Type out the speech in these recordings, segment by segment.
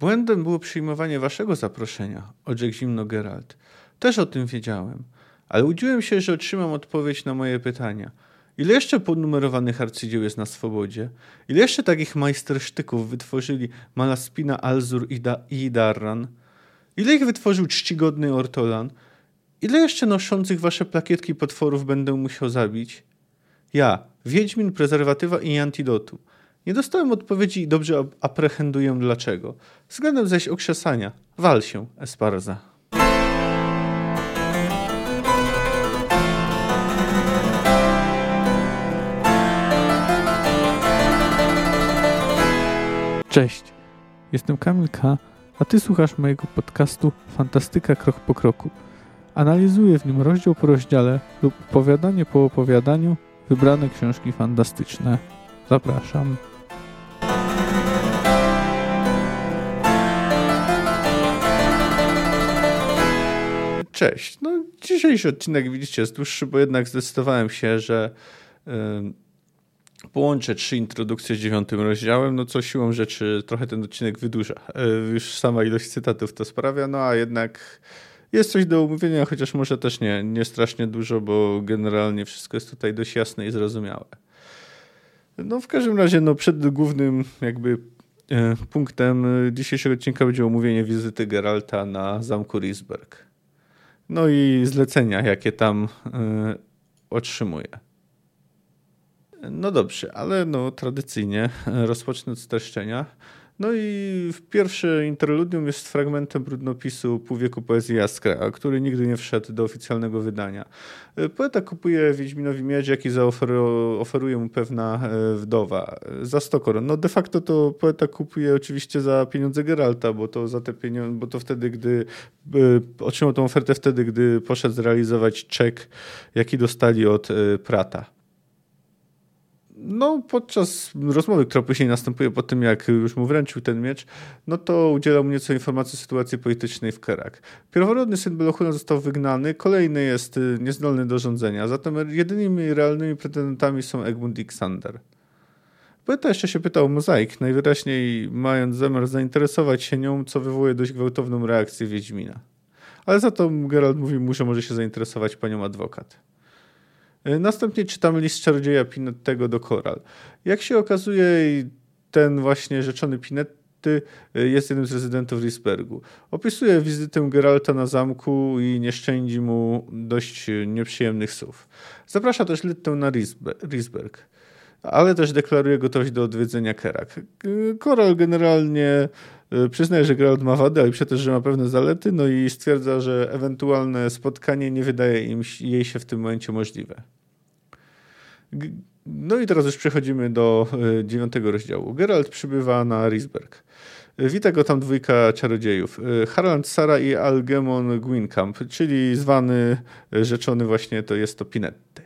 Błędem było przyjmowanie waszego zaproszenia, odrzekł zimno Geralt. Też o tym wiedziałem, ale łudziłem się, że otrzymam odpowiedź na moje pytania. Ile jeszcze podnumerowanych arcydzieł jest na swobodzie? Ile jeszcze takich majstersztyków wytworzyli Malaspina, Alzur i, da i Darran? Ile ich wytworzył czcigodny Ortolan? Ile jeszcze noszących wasze plakietki potworów będę musiał zabić? Ja, Wiedźmin, prezerwatywa i antidotu. Nie dostałem odpowiedzi i dobrze aprehenduję dlaczego. Względem zaś okrzesania. Wal się, Esparza. Cześć, jestem Kamil K., a ty słuchasz mojego podcastu Fantastyka Krok po Kroku. Analizuję w nim rozdział po rozdziale lub opowiadanie po opowiadaniu wybrane książki fantastyczne. Zapraszam. Cześć. No, dzisiejszy odcinek widzicie jest dłuższy, bo jednak zdecydowałem się, że połączę trzy introdukcje z dziewiątym rozdziałem, no co siłą rzeczy trochę ten odcinek wydłuża. Yy, już sama ilość cytatów to sprawia, no a jednak jest coś do omówienia, chociaż może też nie, nie strasznie dużo, bo generalnie wszystko jest tutaj dość jasne i zrozumiałe. No w każdym razie, no przed głównym jakby e, punktem dzisiejszego odcinka będzie omówienie wizyty Geralta na zamku Risberg. No i zlecenia, jakie tam e, otrzymuje. No dobrze, ale no tradycyjnie rozpocznę od streszczenia. No i pierwsze interludium jest fragmentem brudnopisu Półwieku Poezji Jaskra, który nigdy nie wszedł do oficjalnego wydania. E, poeta kupuje Wiedźminowi miecz, jaki zaoferuje mu pewna e, wdowa za 100 koron. No de facto to poeta kupuje oczywiście za pieniądze Geralta, bo to za te pieniądze, bo to wtedy, gdy e, otrzymał tą ofertę wtedy, gdy poszedł zrealizować czek, jaki dostali od Prata no, podczas rozmowy, która później następuje po tym, jak już mu wręczył ten miecz, no to udzielał mu nieco informacji o sytuacji politycznej w Kerak. Pierworodny syn Belochuna został wygnany, kolejny jest y, niezdolny do rządzenia, zatem jedynymi realnymi pretendentami są Egmund i Xander. Poeta jeszcze się pytał o mozaik, najwyraźniej mając zamiar zainteresować się nią, co wywołuje dość gwałtowną reakcję Wiedźmina. Ale za to Geralt mówi mu, że może się zainteresować panią adwokat. E, następnie czytamy list czarodzieja Pinettego do Koral. Jak się okazuje, ten właśnie rzeczony Pinetty e, jest jednym z rezydentów Risbergu. Opisuje wizytę Geralta na zamku i nie szczędzi mu dość nieprzyjemnych słów. Zaprasza też Littę na Risberg, ale też deklaruje gotowość do odwiedzenia Kerak. Koral generalnie przyznaje, że Geralt ma wady, ale też, że ma pewne zalety, no i stwierdza, że ewentualne spotkanie nie wydaje im, jej się w tym momencie możliwe. No i teraz już przechodzimy do e, dziewiątego rozdziału. Geralt przybywa na Risberg. E, wita go tam dwójka czarodziejów. Harald Sara i Algemon Gwynkamp, czyli zwany, rzeczony właśnie, to jest to Pinetty.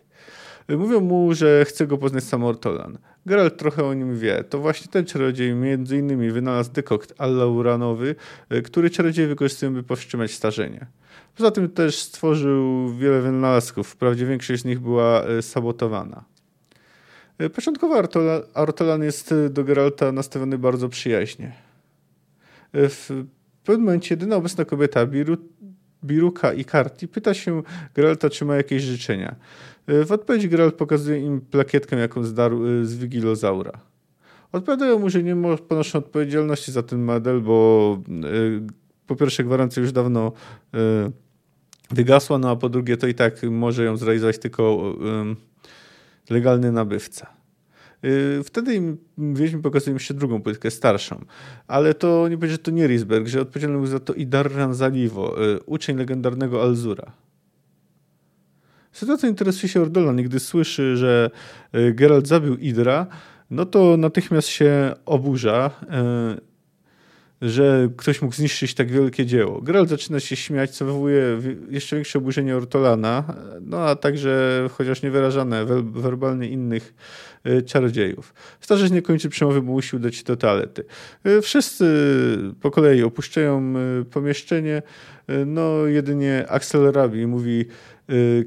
Mówią mu, że chce go poznać sam Ortolan. Geralt trochę o nim wie. To właśnie ten czarodziej między innymi wynalazł dekokt allauranowy, który czarodzieje wykorzystują, by powstrzymać starzenie. Poza tym też stworzył wiele wynalazków. Wprawdzie większość z nich była sabotowana. E, początkowo Artolan jest do Geralta nastawiony bardzo przyjaźnie. E, w pewnym momencie jedyna obecna kobieta, Biru, Biruka i Karti, pyta się Geralta, czy ma jakieś życzenia. E, w odpowiedzi Geralt pokazuje im plakietkę, jaką zdarł z Wigilozaura. Odpowiadają mu, że nie ponoszą odpowiedzialności za ten model, bo po pierwsze gwarancja już dawno wygasła, no a po drugie to i tak może ją zrealizować tylko legalny nabywca. Wtedy im Wiedźmin pokazuje jeszcze drugą płytkę, starszą. Ale to nie będzie to nie Risberg, że odpowiedzialny był za to i Darran Zalivo, y, uczeń legendarnego Alzura. Sytuacją interesuje się Ordolan gdy słyszy, że y, Geralt zabił Idra, no to natychmiast się oburza że ktoś mógł zniszczyć tak wielkie dzieło. Geralt zaczyna się śmiać, co wywołuje jeszcze większe oburzenie Ortolana, no a także, chociaż niewyrażane, werbalnie innych e, czarodziejów. Starzec nie kończy przemowy, bo musi udać się do toalety. E, wszyscy po kolei opuszczają e, pomieszczenie, no jedynie Axel Rabi mówi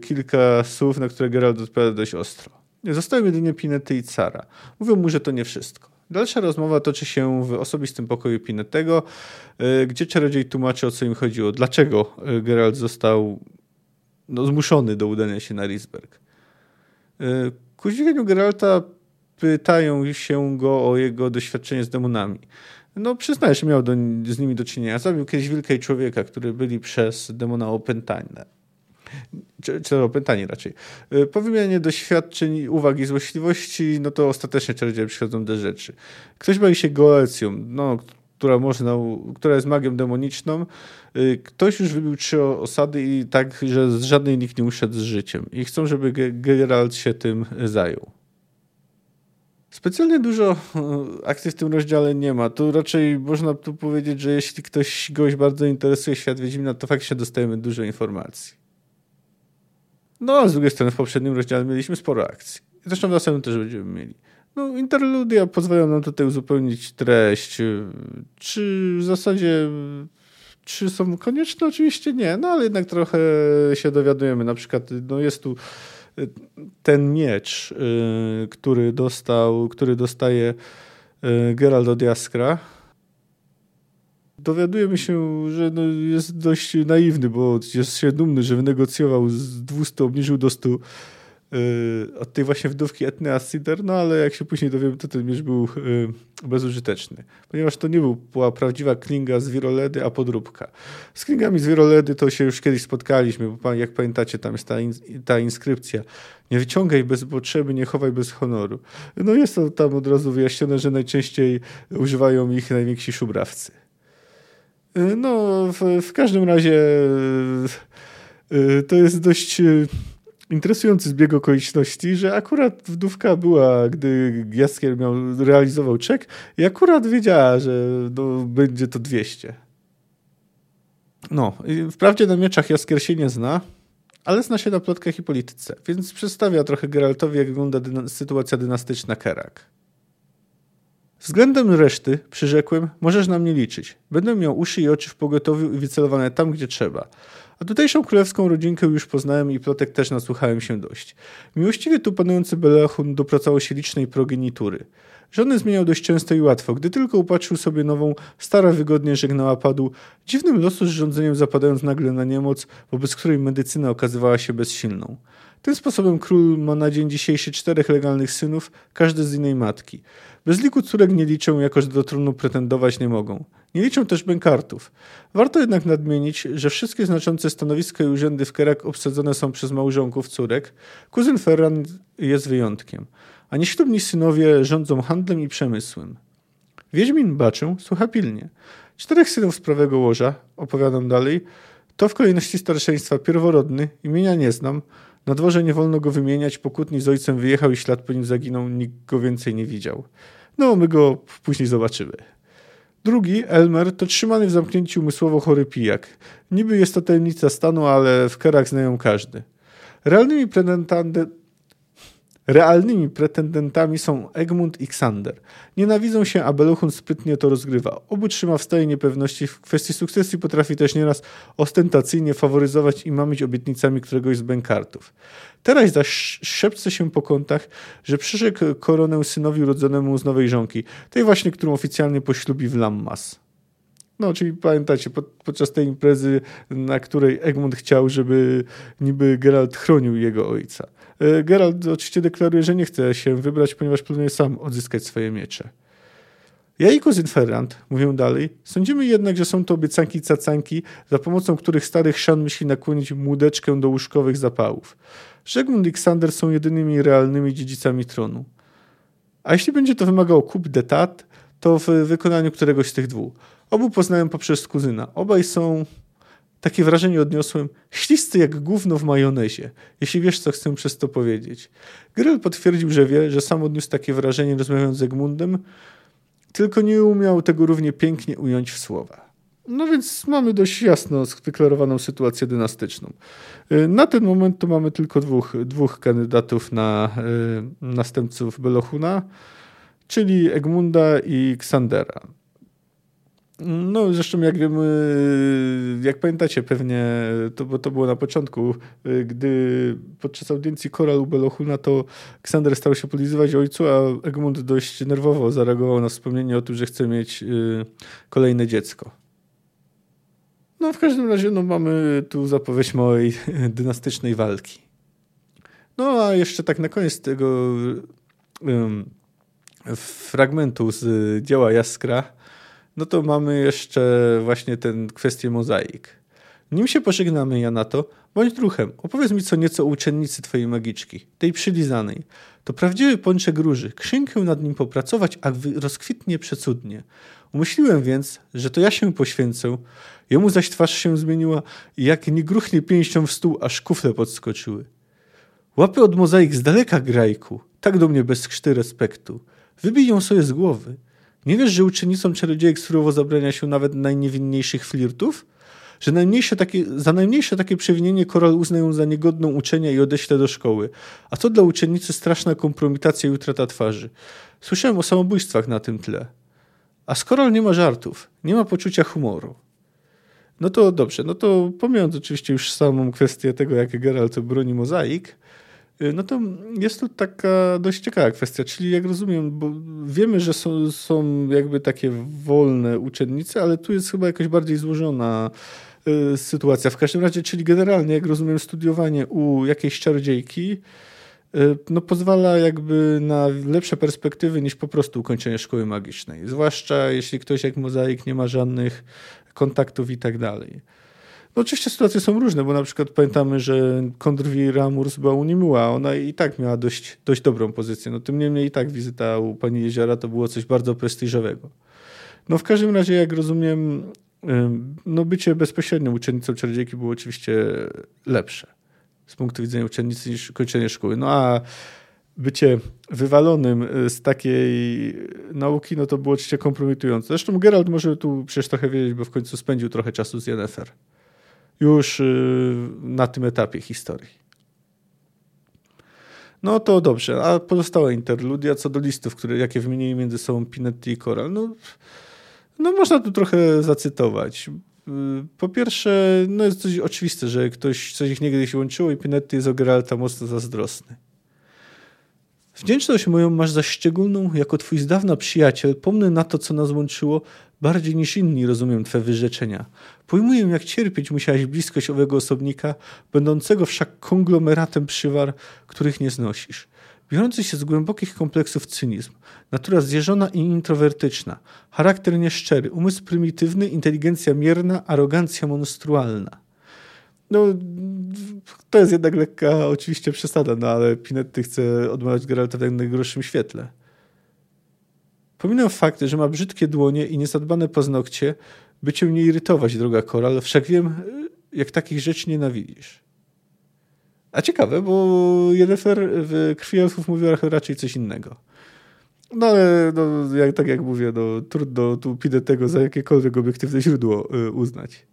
kilka słów, na które Geralt odpowiada dość ostro. Zostają jedynie Pinety i Cara. Mówią mu, że to nie wszystko Dalsza rozmowa toczy się w osobistym pokoju Pinetego, e, gdzie czarodziej tłumaczy o co im chodziło, dlaczego e, Geralt został no, zmuszony do udania się na Risberg. Ku zdziwieniu Geralta pytają się go o jego doświadczenie z demonami. No przyznaję, że miał do, z nimi do czynienia. Zabił kiedyś wilka i człowieka, którzy byli przez demona opętane. Czy, czy opętani raczej. Y, po wymianie doświadczeń, uwagi złośliwości, no to ostatecznie czarodzieje przychodzą do rzeczy. Ktoś bawi się Goecją, no, która, można, która jest magią demoniczną. Y, ktoś już wybił trzy osady i tak, że z żadnej nikt nie uszedł z życiem. I chcą, żeby Geralt się tym zajął. Specjalnie dużo e, akcji w tym rozdziale nie ma. Tu raczej można tu powiedzieć, że jeśli ktoś goś bardzo interesuje świat Wiedźmina, to faktycznie dostajemy dużo informacji. No, a z drugiej strony w poprzednim rozdziale mieliśmy sporo akcji. Zresztą w następnym też będziemy mieli. No, interludia pozwalają nam tutaj uzupełnić treść. Czy w zasadzie czy są konieczne? Oczywiście nie, no ale jednak trochę się dowiadujemy. Na przykład no jest tu ten miecz, y, który dostał, który dostaje y, Geralt od Jaskra, dowiadujemy się, że no jest dość naiwny, bo jest się dumny, że wynegocjował z 200, obniżył do 100 Y, od tej właśnie wdówki Cider, no ale jak się później dowiemy, to ten miecz był y, bezużyteczny, ponieważ to nie była prawdziwa klinga z Wiroledy, a podróbka. Z klingami z Wiroledy to się już kiedyś spotkaliśmy, bo jak pamiętacie, tam jest ta, in, ta inskrypcja. Nie wyciągaj bez potrzeby, nie chowaj bez honoru. No jest to tam od razu wyjaśnione, że najczęściej używają ich najwięksi szubrawcy. Y, no, w, w każdym razie to jest dość interesujący zbieg okoliczności, że akurat wdówka była, gdy Jaskier miał, realizował czek i akurat wiedziała, że no, będzie to 200. No, wprawdzie na mieczach Jaskier się nie zna, ale zna się na plotkach i polityce, więc przedstawia trochę Geraltowi, jak wygląda dyna sytuacja dynastyczna Kerak. Względem reszty, przyrzekłem, możesz na mnie liczyć. Będę miał uszy i oczy w pogotowiu i wycelowane tam, gdzie trzeba. A tutejszą królewską rodzinkę już poznałem i plotek też nasłuchałem się dość. Miłościwie tu panujący Belechun dopracował się licznej progenitury. Żony zmieniał dość często i łatwo. Gdy tylko upatrzył sobie nową, stara wygodnie żegnała padł, dziwnym losu z rządzeniem zapadając nagle na niemoc, wobec której medycyna okazywała się bezsilną. Tym sposobem król ma na dzień dzisiejszy czterech legalnych synów, każdy z innej matki. Bez liku córek nie liczę, jako że do tronu pretendować nie mogą. Nie liczą też bękartów. Warto jednak nadmienić, że wszystkie znaczące stanowiska i urzędy w Kerak obsadzone są przez małżonków córek. Kuzyn Ferran jest wyjątkiem. A nieślubni synowie rządzą handlem i przemysłem. Wiedźmin baczę słucha pilnie. Czterech synów z prawego łoża, opowiadam dalej, to w kolejności starszeństwa pierworodny, imienia nie znam, na dworze nie wolno go wymieniać, pokutni z ojcem wyjechał i ślad po nim zaginął, nikt go więcej nie widział. No, my go później zobaczymy. Drugi, Elmer, to trzymany w zamknięciu umysłowo chory pijak. Niby jest to tajemnica stanu, ale w kerach znają każdy. Realnymi pretendentami Realnymi pretendentami są Egmont i Xander. Nienawidzą się, a Beluchun sprytnie to rozgrywa. Obu trzyma w stanie niepewności. W kwestii sukcesji potrafi też nieraz ostentacyjnie faworyzować i mamić obietnicami któregoś z bękartów. Teraz zaś szepce się po kątach, że przyrzekł koronę synowi urodzonemu z nowej żonki, tej właśnie, którą oficjalnie poślubi w Lammas. No, czyli pamiętacie, pod, podczas tej imprezy, na której Egmont chciał, żeby niby Geralt chronił jego ojca. E, Geralt oczywiście deklaruje, że nie chce się wybrać, ponieważ planuje sam odzyskać swoje miecze. Ja i kuzyn Ferrand, mówię dalej, sądzimy jednak, że są to obiecanki cacanki, za pomocą których starych szan myśli nakłonić młodeczkę do łóżkowych zapałów. Żegmund i Ksander są jedynymi realnymi dziedzicami tronu. A jeśli będzie to wymagało kup detat, to w wykonaniu któregoś z tych dwóch. Obu poznałem poprzez kuzyna. Obaj są, takie wrażenie odniosłem, śliscy jak gówno w majonezie, jeśli wiesz, co chcę przez to powiedzieć. Gryl potwierdził, że wie, że sam odniósł takie wrażenie rozmawiając z Egmundem, tylko nie umiał tego równie pięknie ująć w słowa. No więc mamy dość jasno zdeklarowaną sytuację dynastyczną. Y, na ten moment to mamy tylko dwóch, dwóch kandydatów na y, następców Belohuna, czyli Egmunda i Ksandera. No, zresztą jak wiemy, jak pamiętacie pewnie, to, bo to było na początku, gdy podczas audiencji Koral u Belohuna, to Ksander stał się podlizywać ojcu, a Egmont dość nerwowo zareagował na wspomnienie o tym, że chce mieć y, kolejne dziecko. No w każdym razie no, mamy tu zapowiedź małej dynastycznej walki. No a jeszcze tak na koniec tego um, fragmentu z dzieła Jaskra, no to mamy jeszcze właśnie tę kwestię mozaik. Nim się pożegnamy, ja na to, bądź druhem, opowiedz mi co nieco o uczennicy twojej magiczki, tej przylizanej. To prawdziwy pączek róży, księgę nad nim popracować, a rozkwitnie przecudnie. Umyśliłem więc, że to ja się poświęcę, jemu zaś twarz się zmieniła i jak nie gruchnie pięścią w stół, aż kufle podskoczyły. Łapy od mozaik z daleka, grajku, tak do mnie bez krzty respektu. Wybij ją sobie z głowy. Nie wiesz, że uczennicom czarodziejek surowo zabrania się nawet najniewinniejszych flirtów? Że najmniejsze takie, za najmniejsze takie przewinienie koral uznają za niegodną uczenia i odeślę do szkoły. A to dla uczennicy straszna kompromitacja i utrata twarzy. Słyszałem o samobójstwach na tym tle. A skoro nie ma żartów, nie ma poczucia humoru. No to dobrze, no to pomijając oczywiście już samą kwestię tego, jak Geralt broni mozaik, no to jest to taka dość ciekawa kwestia, czyli jak rozumiem, bo wiemy, że są, są jakby takie wolne uczennice, ale tu jest chyba jakaś bardziej złożona y, sytuacja. W każdym razie, czyli generalnie, jak rozumiem, studiowanie u jakiejś czarodziejki Y, no, pozwala jakby na lepsze perspektywy niż po prostu ukończenie szkoły magicznej. Zwłaszcza jeśli ktoś jak mozaik nie ma żadnych kontaktów i tak dalej. No oczywiście sytuacje są różne, bo na przykład pamiętamy, że Kondrwi Ramurs była u Nimuła, ona i tak miała dość, dość dobrą pozycję. No tym niemniej i tak wizyta u pani Jeziora to było coś bardzo prestiżowego. No w każdym razie, jak rozumiem, no bycie bezpośrednią uczennicą czarodziejki było oczywiście lepsze z punktu widzenia uczennicy niż kończenie szkoły. No a bycie wywalonym y, z takiej nauki, no to było oczywiście kompromitujące. Zresztą Gerald może tu przecież trochę wiedzieć, bo w końcu spędził trochę czasu z Yennefer. Już y, na tym etapie historii. No to dobrze, a pozostała interludia co do listów, które, jakie wymienili między sobą Pinetti i Coral. No, no można tu trochę zacytować. Po pierwsze, no jest dość oczywiste, że ktoś, coś ich niegdyś łączyło i Pinetti jest o Geralta mocno zazdrosny. Wdzięczność moją masz za szczególną, jako twój z dawna przyjaciel, pomnę na to, co nas łączyło, bardziej niż inni rozumiem twe wyrzeczenia. Pojmuję, jak cierpieć musiałeś bliskość owego osobnika, będącego wszak konglomeratem przywar, których nie znosisz biorący się z głębokich kompleksów cynizm, natura zjeżona i introwertyczna, charakter nieszczery, umysł prymitywny, inteligencja mierna, arogancja monstrualna. No, to jest jednak lekka oczywiście przesada, no ale Pinetty chce odmawiać Geralta w najgorszym świetle. Pominę fakt, że ma brzydkie dłonie i niezadbane paznokcie, by cię nie irytować, droga Koral, wszak wiem, jak takich rzeczy nienawidzisz. A ciekawe, bo Yennefer w Krwi Elfów mówiła raczej coś innego. No ale no, jak, tak jak mówię, no, trudno tu pidę tego za jakiekolwiek obiektywne źródło y, uznać.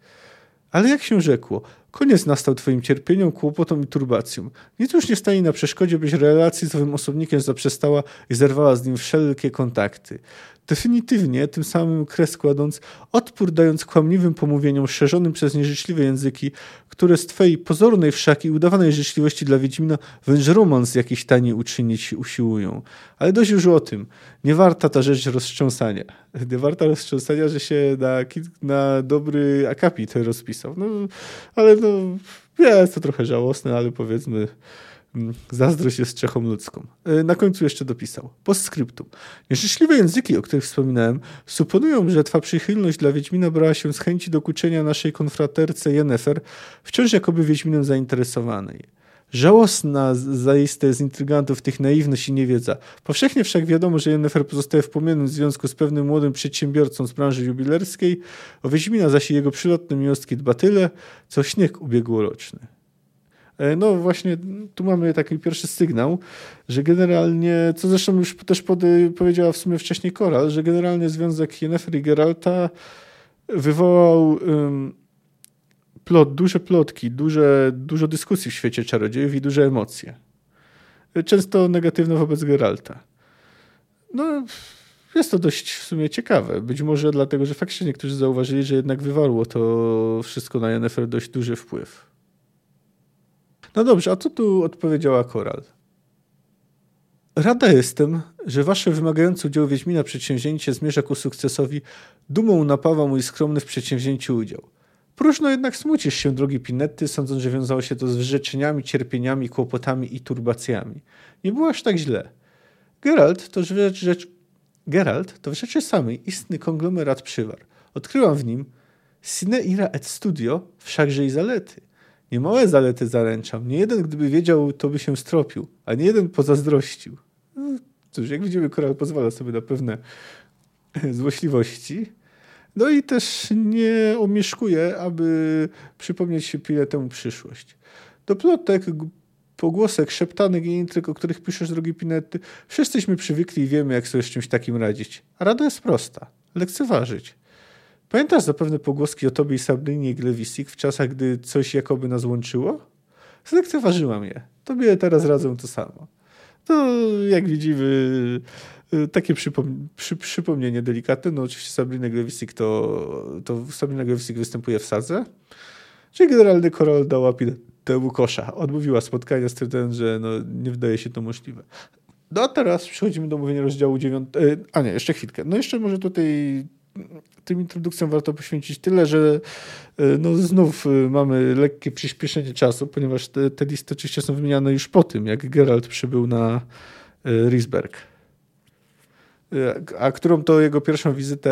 Ale jak się rzekło, koniec nastał twoim cierpieniom, kłopotom i turbacjom. Nic już nie stanie na przeszkodzie, byś relacji z owym osobnikiem zaprzestała i zerwała z nim wszelkie kontakty definitywnie tym samym kres kładąc odpór dając kłamliwym pomówieniom szerzonym przez nieżyczliwe języki, które z twojej pozornej wszak i udawanej życzliwości dla Wiedźmina wręcz romans jakiś tani uczynić usiłują. Ale dość już o tym. Nie warta ta rzecz roztrząsania. Nie warta roztrząsania, że się na, na dobry akapit rozpisał. No, ale no, jest to trochę żałosne, ale powiedzmy Mm, zazdrość jest cechą ludzką. E, na końcu jeszcze dopisał. Postscriptum. Nieszczęśliwe języki, o których wspominałem, suponują, że twa przychylność dla Wiedźmina brała się z chęci dokuczenia naszej konfraterce Yennefer, wciąż jakoby Wiedźminem zainteresowanej. Żałosna zaiste z intrygantów tych naiwność i niewiedza. Powszechnie wszak wiadomo, że Yennefer pozostaje w płomiennym związku z pewnym młodym przedsiębiorcą z branży jubilerskiej, o Wiedźmina zaś jego przylotne miłostki dba tyle, co śnieg ubiegłoroczny. E, no właśnie, tu mamy taki pierwszy sygnał, że generalnie, co zresztą już też pod, powiedziała w sumie wcześniej Koral, że generalnie związek Yennefer i Geralta wywołał plot, duże plotki, duże, dużo dyskusji w świecie czarodziejów i duże emocje. Często negatywne wobec Geralta. No, jest to dość w sumie ciekawe. Być może dlatego, że faktycznie niektórzy zauważyli, że jednak wywarło to wszystko na Yennefer dość duży wpływ. No dobrze, a co tu odpowiedziała Koral? Rada jestem, że wasze wymagające udziału Wiedźmina przedsięwzięcie zmierza ku sukcesowi. Dumą napawa mój skromny w przedsięwzięciu udział. Próżno jednak smucisz się, drogi Pinetty, sądząc, że wiązało się to z wyrzeczeniami, cierpieniami, kłopotami i turbacjami. Nie było aż tak źle. Geralt to rzecz, rzecz... Geralt to w rzeczy samej istny konglomerat przywar. Odkryłam w nim sine ira et studio, wszakże i zalety. Niemałe zalety zaręczam. Nie jeden, gdyby wiedział, to by się stropił, a nie jeden pozazdrościł. No, cóż, jak widzimy, Koral pozwala sobie na pewne złośliwości. No i też nie omieszkuje, aby przypomnieć się temu przyszłość. Do plotek, pogłosek, szeptanek i intryg, o których piszesz, drogi Pinetty, wszyscyśmy przywykli i wiemy, jak sobie z czymś takim radzić. A rada jest prosta. Lekceważyć. Pamiętasz zapewne pogłoski o tobie i Sabrinie i Glewisik w czasach, gdy coś jakoby nas łączyło? Zlekceważyłam je. Tobie teraz radzą to samo. To, jak widzimy, takie przypom przy, przypomnienie delikatne. No oczywiście Sabrina Glewisik to, to Sabrina Glewisik występuje w Sadze. Czyli generalny koral dała temu kosza. Odmówiła spotkania, stwierdzając, że no, nie wydaje się to możliwe. No a teraz przechodzimy do mówienia rozdziału 9. Y, a nie, jeszcze chwilkę. No jeszcze może tutaj tym introdukcjom warto poświęcić tyle, że y, no znów mamy lekkie przyspieszenie czasu, ponieważ te, te listy oczywiście są wymieniane już po tym, jak Geralt przybył na Risberg a którą to jego pierwszą wizytę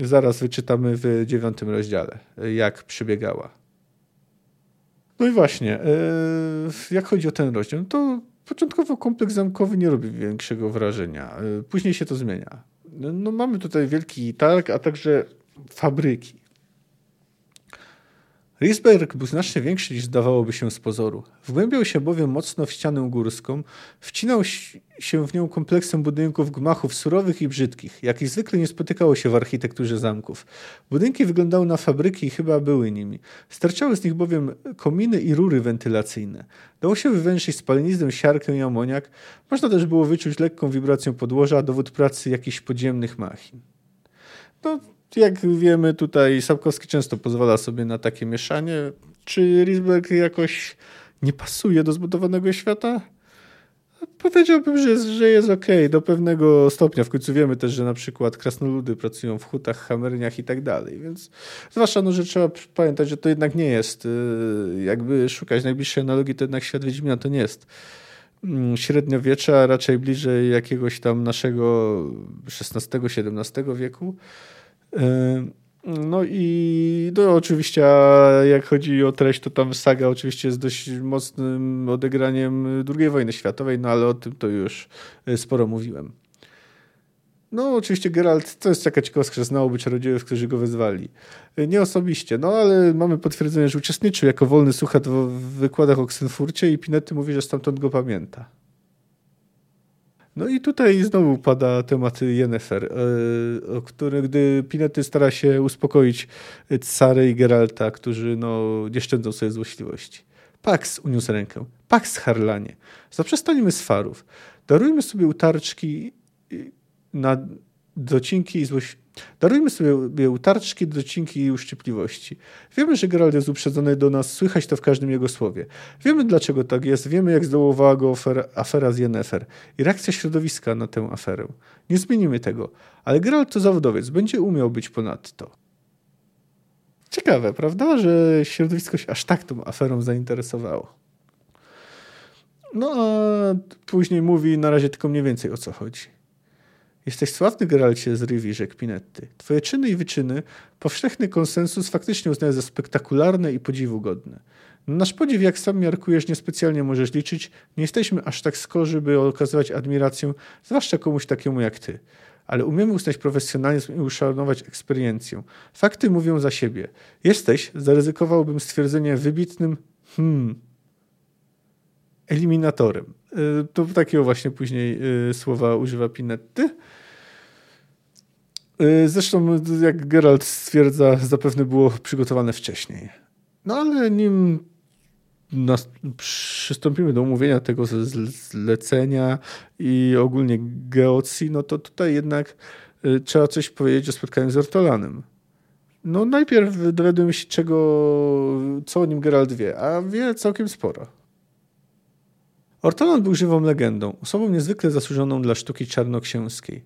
y, zaraz wyczytamy w dziewiątym rozdziale, jak przebiegała. No i właśnie, y, jak chodzi o ten rozdział, to początkowo kompleks zamkowy nie robi większego wrażenia. Y, później się to zmienia. No, mamy tutaj wielki targ, a także fabryki. Risberg był znacznie większy niż zdawałoby się z pozoru. Wgłębiał się bowiem mocno w ścianę górską, wcinał się w nią kompleksem budynków gmachów surowych i brzydkich, jakich zwykle nie spotykało się w architekturze zamków. Budynki wyglądały na fabryki i chyba były nimi. Sterczały z nich bowiem kominy i rury wentylacyjne. Dało się wywęszyć spaleniznę, siarkę i amoniak. Można też było wyczuć lekką wibracją podłoża, dowód pracy jakichś podziemnych machin. No, jak wiemy, tutaj Sapkowski często pozwala sobie na takie mieszanie. Czy Risberg jakoś nie pasuje do zbudowanego świata? Powiedziałbym, że jest, że jest ok do pewnego stopnia. W końcu wiemy też, że na przykład krasnoludy pracują w hutach, hamerniach i tak dalej, więc zwłaszcza, no, że trzeba pamiętać, że to jednak nie jest, y, jakby szukać najbliższej analogii, to jednak świat Wiedźmina to nie jest mm, średniowiecza, raczej bliżej jakiegoś tam naszego XVI-XVII wieku. No i no oczywiście jak chodzi o treść, to tam saga oczywiście jest dość mocnym odegraniem II wojny światowej, no ale o tym to już e, sporo mówiłem. No oczywiście Geralt to jest taka ciekawostka, że znałoby czarodziejów, którzy go wezwali. E, nie osobiście, no ale mamy potwierdzenie, że uczestniczył jako wolny słuchat w wykładach o Ksenfurcie i Pinety mówi, że stamtąd go pamięta. No i tutaj znowu pada temat Yennefer, e, o który, gdy Pinety stara się uspokoić Cary i Geralta, którzy no, nie szczędzą sobie złośliwości. Pax uniósł rękę. Pax Harlanie. Zaprzestańmy swarów. Darujmy sobie utarczki na docinki i złość, Darujmy sobie utarczki, docinki i uszczypliwości. Wiemy, że Geralt jest uprzedzony do nas, słychać to w każdym jego słowie. Wiemy, dlaczego tak jest, wiemy, jak zdołowała go afera, afera z Yennefer i reakcja środowiska na tę aferę. Nie zmienimy tego, ale Geralt to zawodowiec, będzie umiał być ponadto. Ciekawe, prawda, że środowisko się aż tak tą aferą zainteresowało. No a później mówi na razie tylko mniej więcej o co chodzi. Jesteś sławny, Geralcie z Rivi, rzekł Pinetty. Twoje czyny i wyczyny, powszechny konsensus faktycznie uznaje za spektakularne i podziwu-godne. Na nasz podziw, jak sam miarkujesz, niespecjalnie możesz liczyć. Nie jesteśmy aż tak skorzy, by okazywać admirację, zwłaszcza komuś takiemu jak ty. Ale umiemy uznać profesjonalizm i uszanować eksperiencję. Fakty mówią za siebie. Jesteś, zaryzykowałbym stwierdzenie, wybitnym hmm, eliminatorem. Y, to takiego właśnie później y, słowa używa Pinetty. Y, zresztą, jak Geralt stwierdza, zapewne było przygotowane wcześniej. No ale nim przystąpimy do umówienia tego zlecenia i ogólnie geocji, no to tutaj jednak y, trzeba coś powiedzieć o spotkaniu z Ortolanem. No najpierw dowiadujemy się czego, co o nim Geralt wie, a wie całkiem sporo. Ortolan był żywą legendą, osobą niezwykle zasłużoną dla sztuki czarnoksięskiej.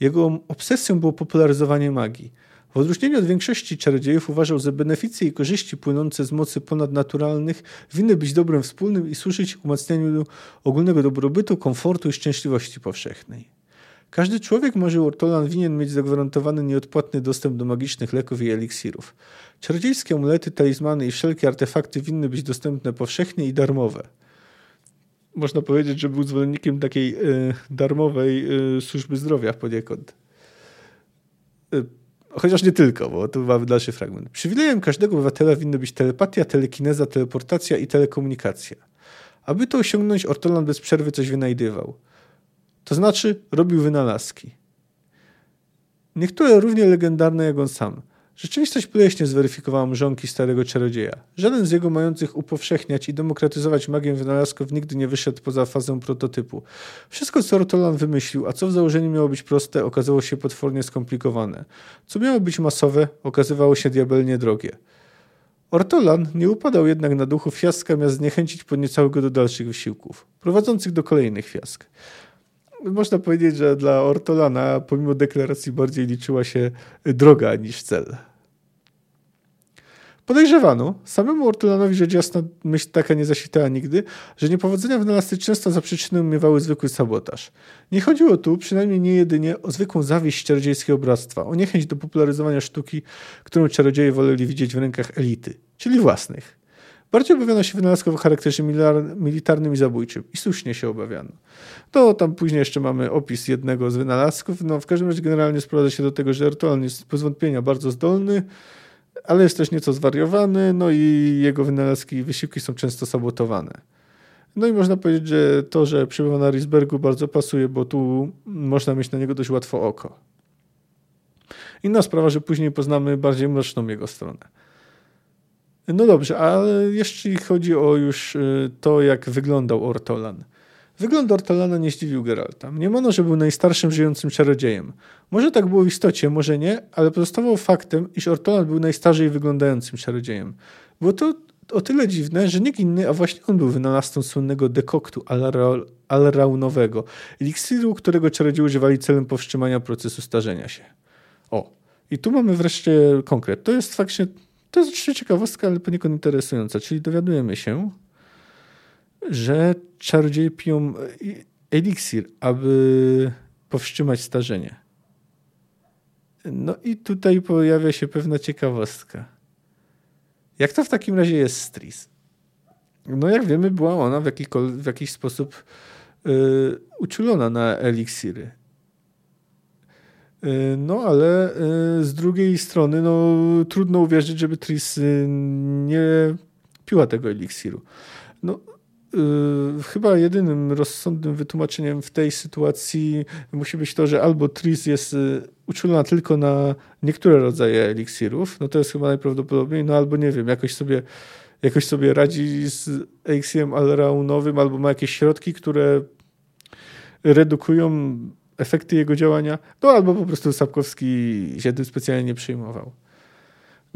Jego obsesją było popularyzowanie magii. W odróżnieniu od większości czarodziejów uważał, że beneficje i korzyści płynące z mocy ponadnaturalnych winny być dobrem wspólnym i służyć umacnianiu ogólnego dobrobytu, komfortu i szczęśliwości powszechnej. Każdy człowiek marzył Ortolan winien mieć zagwarantowany nieodpłatny dostęp do magicznych leków i eliksirów. Czarodziejskie amulety, talizmany i wszelkie artefakty winny być dostępne powszechnie i darmowe. Można powiedzieć, że był zwolennikiem takiej y, darmowej y, służby zdrowia poniekąd. Y, chociaż nie tylko, bo tu mamy dalszy fragment. Przywilejem każdego obywatela winny być telepatia, telekineza, teleportacja i telekomunikacja. Aby to osiągnąć, Ortolan bez przerwy coś wynajdywał. To znaczy robił wynalazki. Niektóre równie legendarne jak on sam. Rzeczywistość boleśnie zweryfikowała mrzonki starego czarodzieja. Żaden z jego mających upowszechniać i demokratyzować magię wynalazków nigdy nie wyszedł poza fazę prototypu. Wszystko, co Ortolan wymyślił, a co w założeniu miało być proste, okazało się potwornie skomplikowane. Co miało być masowe, okazywało się diabelnie drogie. Ortolan nie upadał jednak na duchu fiaska, miast zniechęcić podniecały go do dalszych wysiłków, prowadzących do kolejnych fiask można powiedzieć, że dla Ortolana pomimo deklaracji bardziej liczyła się droga niż cel. Podejrzewano, samemu Ortolanowi rzecz jasna myśl taka nie zasitała nigdy, że niepowodzenia wynalazcy często za przyczynę miewały zwykły sabotaż. Nie chodziło tu, przynajmniej nie jedynie, o zwykłą zawieść czarodziejskiego bractwa, o niechęć do popularyzowania sztuki, którą czarodzieje woleli widzieć w rękach elity, czyli własnych. Bardziej obawiano się wynalazków o charakterze militarnym i zabójczym. I słusznie się obawiano. To tam później jeszcze mamy opis jednego z wynalazków. No, w każdym razie generalnie sprowadza się do tego, że Ertolan jest bez wątpienia bardzo zdolny, ale jest też nieco zwariowany, no i jego wynalazki i wysiłki są często sabotowane. No i można powiedzieć, że to, że przybywa na Risbergu bardzo pasuje, bo tu można mieć na niego dość łatwo oko. Inna sprawa, że później poznamy bardziej mroczną jego stronę. No dobrze, ale jeśli chodzi o już y, to, jak wyglądał Ortolan. Wygląd Ortolana nie zdziwił Geralta. Mniemano, że był najstarszym żyjącym czarodziejem. Może tak było w istocie, może nie, ale pozostawał faktem, iż Ortolan był najstarzej wyglądającym czarodziejem. Było to o tyle dziwne, że nikt inny, a właśnie on był wynalazcą słynnego dekoktu alraunowego, eliksiru, którego czarodzieje używali celem powstrzymania procesu starzenia się. O, i tu mamy wreszcie konkret. To jest faktycznie to jest oczywiście ciekawostka, ale poniekąd interesująca. Czyli dowiadujemy się, że czarodzieje piją eliksir, aby powstrzymać starzenie. No i tutaj pojawia się pewna ciekawostka. Jak to w takim razie jest Tris? No jak wiemy, była ona w, w jakiś sposób yy, uczulona na eliksiry. Y, no ale y, z drugiej strony no, trudno uwierzyć, żeby Tris y, nie piła tego eliksiru. No, Yy, chyba jedynym rozsądnym wytłumaczeniem w tej sytuacji musi być to, że albo Tris jest uczulona tylko na niektóre rodzaje eliksirów, no to jest chyba najprawdopodobniej, no albo nie wiem, jakoś sobie, jakoś sobie radzi z eliksirem alraunowym, albo ma jakieś środki, które redukują efekty jego działania, no albo po prostu Sapkowski się tym specjalnie nie przejmował.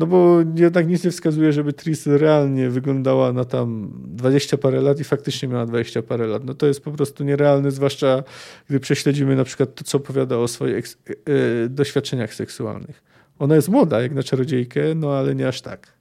No bo jednak nic nie wskazuje, żeby Tris realnie wyglądała na tam 20 parę lat i faktycznie miała 20 parę lat. No to jest po prostu nierealne, zwłaszcza gdy prześledzimy na przykład to, co opowiada o swoich yy, doświadczeniach seksualnych. Ona jest młoda jak na czarodziejkę, no ale nie aż tak.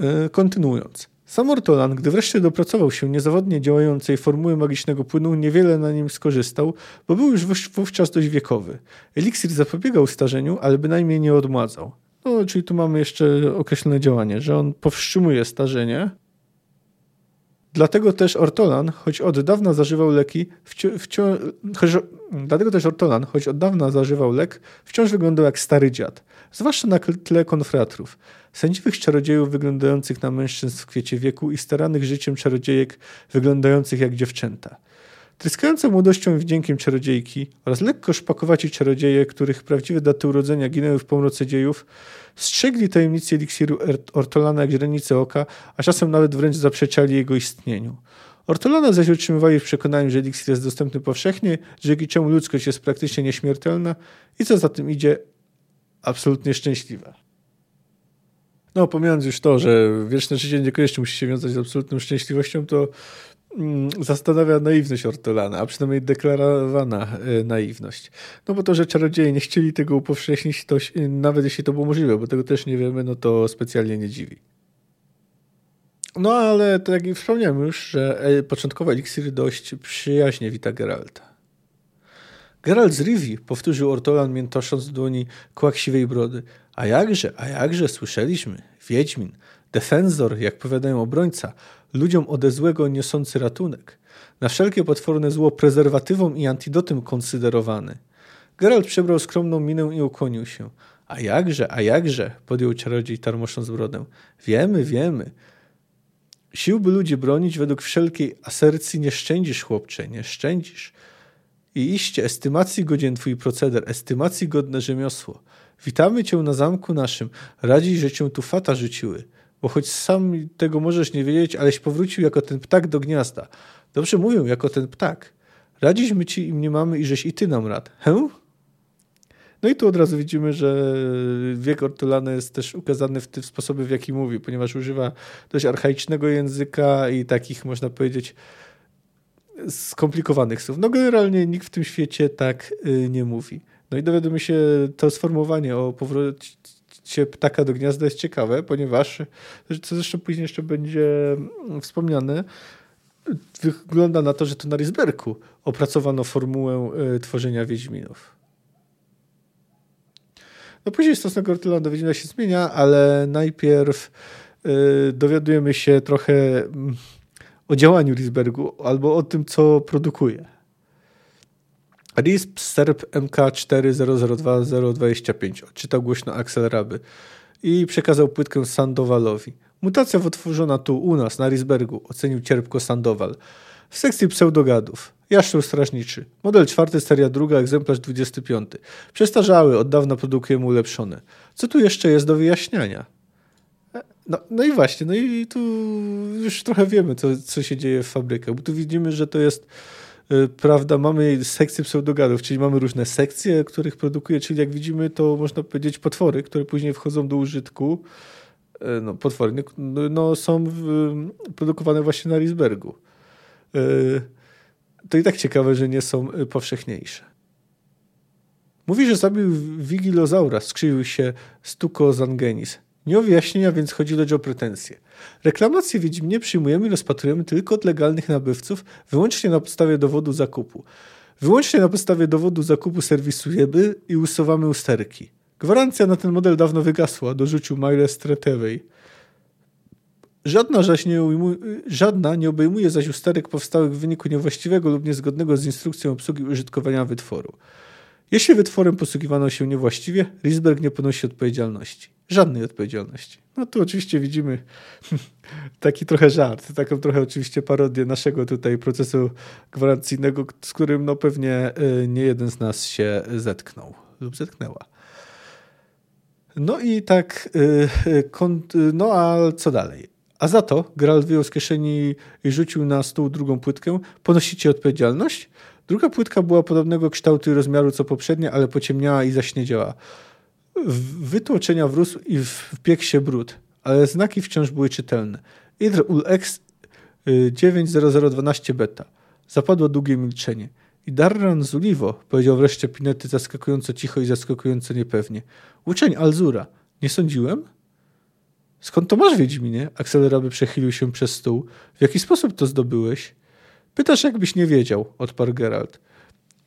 Yy, kontynuując. Sam Ortolan, gdy wreszcie dopracował się niezawodnie działającej formuły magicznego płynu, niewiele na nim skorzystał, bo był już wówczas dość wiekowy. Eliksir zapobiegał starzeniu, ale bynajmniej nie odmładzał. No, czyli tu mamy jeszcze określone działanie, że on powstrzymuje starzenie. Dlatego też Ortolan, choć od dawna zażywał leki, dlatego też Ortolan, choć od dawna zażywał lek, wciąż wyglądał jak stary dziad, zwłaszcza na tle konfratrów sędziwych czarodziejów wyglądających na mężczyzn w kwiecie wieku i staranych życiem czarodziejek wyglądających jak dziewczęta. Tryskające młodością i wdziękiem czarodziejki oraz lekko szpakowaci czarodzieje, których prawdziwe daty urodzenia ginęły w pomroce dziejów, strzegli tajemnicy eliksiru Ortolana jak źrenice oka, a czasem nawet wręcz zaprzeczali jego istnieniu. Ortolana zaś utrzymywali w przekonaniu, że eliksir jest dostępny powszechnie, dzięki czemu ludzkość jest praktycznie nieśmiertelna i co za tym idzie, absolutnie szczęśliwa. No, pomijając już to, że wieczne życie niekoniecznie musi się wiązać z absolutną szczęśliwością, to mm, zastanawia naiwność Ortolana, a przynajmniej deklarowana y, naiwność. No bo to, że czarodzieje nie chcieli tego upowszechnić, to nawet jeśli to było możliwe, bo tego też nie wiemy, no to specjalnie nie dziwi. No ale tak jak wspomniałem już, że e, początkowo eliksir dość przyjaźnie wita Geralta. Geralt z Rivi, powtórzył Ortolan miętosząc w dłoni kłak siwej brody. A jakże, a jakże, słyszeliśmy. Wiedźmin, defensor, jak powiadają obrońca, ludziom ode złego niosący ratunek. Na wszelkie potworne zło prezerwatywą i antidotem konsyderowany. Geralt przebrał skromną minę i ukłonił się. A jakże, a jakże, podjął czarodziej tarmosząc brodę. Wiemy, wiemy. Sił by ludzi bronić według wszelkiej asercji nie szczędzisz, chłopcze, nie szczędzisz. I iście, estymacji godzien twój proceder, estymacji godne rzemiosło. Witamy cię na zamku naszym, radzi, że cię tu fata rzuciły. Bo choć sam tego możesz nie wiedzieć, aleś powrócił jako ten ptak do gniazda. Dobrze mówią, jako ten ptak. Radziśmy ci i mnie mamy i żeś i ty nam rad. Hę? No i tu od razu widzimy, że wiek Ortolana jest też ukazany w tym sposobie, w jaki mówi, ponieważ używa dość archaicznego języka i takich, można powiedzieć, skomplikowanych słów. No generalnie nikt w tym świecie tak y, nie mówi. No i dowiadujemy się, to sformułowanie o powrocie ptaka do gniazda jest ciekawe, ponieważ, co zresztą później jeszcze będzie wspomniane, wygląda na to, że to na Risberku opracowano formułę y, tworzenia Wiedźminów. No później stosunek Ortyla do Wiedźmina się zmienia, ale najpierw y, dowiadujemy się trochę mm, o działaniu Risbergu albo o tym, co produkuje. RISP SERP MK4002-025 odczytał głośno Axel Raby i przekazał płytkę Sandowalowi. Mutacja wytworzona tu u nas na Risbergu, ocenił cierpko Sandowal. W sekcji pseudogadów. Jaszczur strażniczy. Model czwarty, seria druga, egzemplarz 25. Przestarzały, od dawna produkujemy ulepszone. Co tu jeszcze jest do wyjaśniania? No, no i właśnie, no i tu już trochę wiemy, co, co się dzieje w fabrykach, bo tu widzimy, że to jest prawda, mamy sekcje pseudogadów, czyli mamy różne sekcje, których produkuje, czyli jak widzimy, to można powiedzieć potwory, które później wchodzą do użytku, y, no potwory, no są w, produkowane właśnie na Risbergu. Y, to i tak ciekawe, że nie są powszechniejsze. Mówi, że zabił Wigilozaura, skrzywił się Stuko Zangenis. Nie o wyjaśnienia, więc chodzi lecz o pretensje. Reklamacje Wiedźminie przyjmujemy i rozpatrujemy tylko od legalnych nabywców, wyłącznie na podstawie dowodu zakupu. Wyłącznie na podstawie dowodu zakupu serwisujemy i usuwamy usterki. Gwarancja na ten model dawno wygasła, dorzucił Miles Tretewej. Żadna, nie żadna nie obejmuje zaś usterek powstałych w wyniku niewłaściwego lub niezgodnego z instrukcją obsługi użytkowania wytworu. Jeśli wytworem posługiwano się niewłaściwie, Risberg nie ponosi odpowiedzialności. Żadnej odpowiedzialności. No tu oczywiście widzimy taki trochę żart, taką trochę oczywiście parodię naszego tutaj procesu gwarancyjnego, z którym no pewnie y, nie jeden z nas się zetknął lub zetknęła. No i tak, y, y, no a co dalej? A za to Geralt wyjął z kieszeni i rzucił na stół drugą płytkę. Ponosicie odpowiedzialność? Druga płytka była podobnego kształtu i rozmiaru co poprzednia, ale pociemniała i zaśniedziała. Wytłoczenia wrósł i wpiekł się brud, ale znaki wciąż były czytelne. Idr ul ex 90012 beta. Zapadło długie milczenie. I Darran Zulivo, powiedział wreszcie Pinety zaskakująco cicho i zaskakująco niepewnie. Uczeń Alzura. Nie sądziłem? Skąd to masz, Wiedźminie? Akseleraby przechylił się przez stół. W jaki sposób to zdobyłeś? Pytasz, jakbyś nie wiedział, odparł Geralt.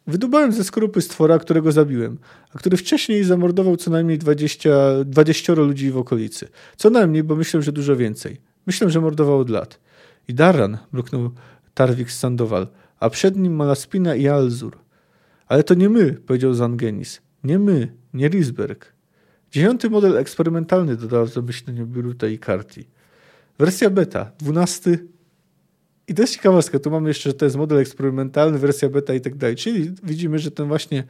Wydubałem ze skorupy stwora, którego zabiłem, a który wcześniej zamordował co najmniej 20, 20 ludzi w okolicy. Co najmniej, bo myślę, że dużo więcej. Myślę, że mordował od lat. I Darran, mruknął Tarwik z Sandoval, a przed nim Malaspina i Alzur. Ale to nie my, powiedział Zangenis. Nie my, nie Risberg. Dziewiąty model eksperymentalny dodał w zamyśleniu Biruta i Karti. Wersja beta, dwunasty I to jest ciekawostka. Tu mamy jeszcze, że to jest model eksperymentalny, wersja beta i tak dalej. Czyli widzimy, że ten właśnie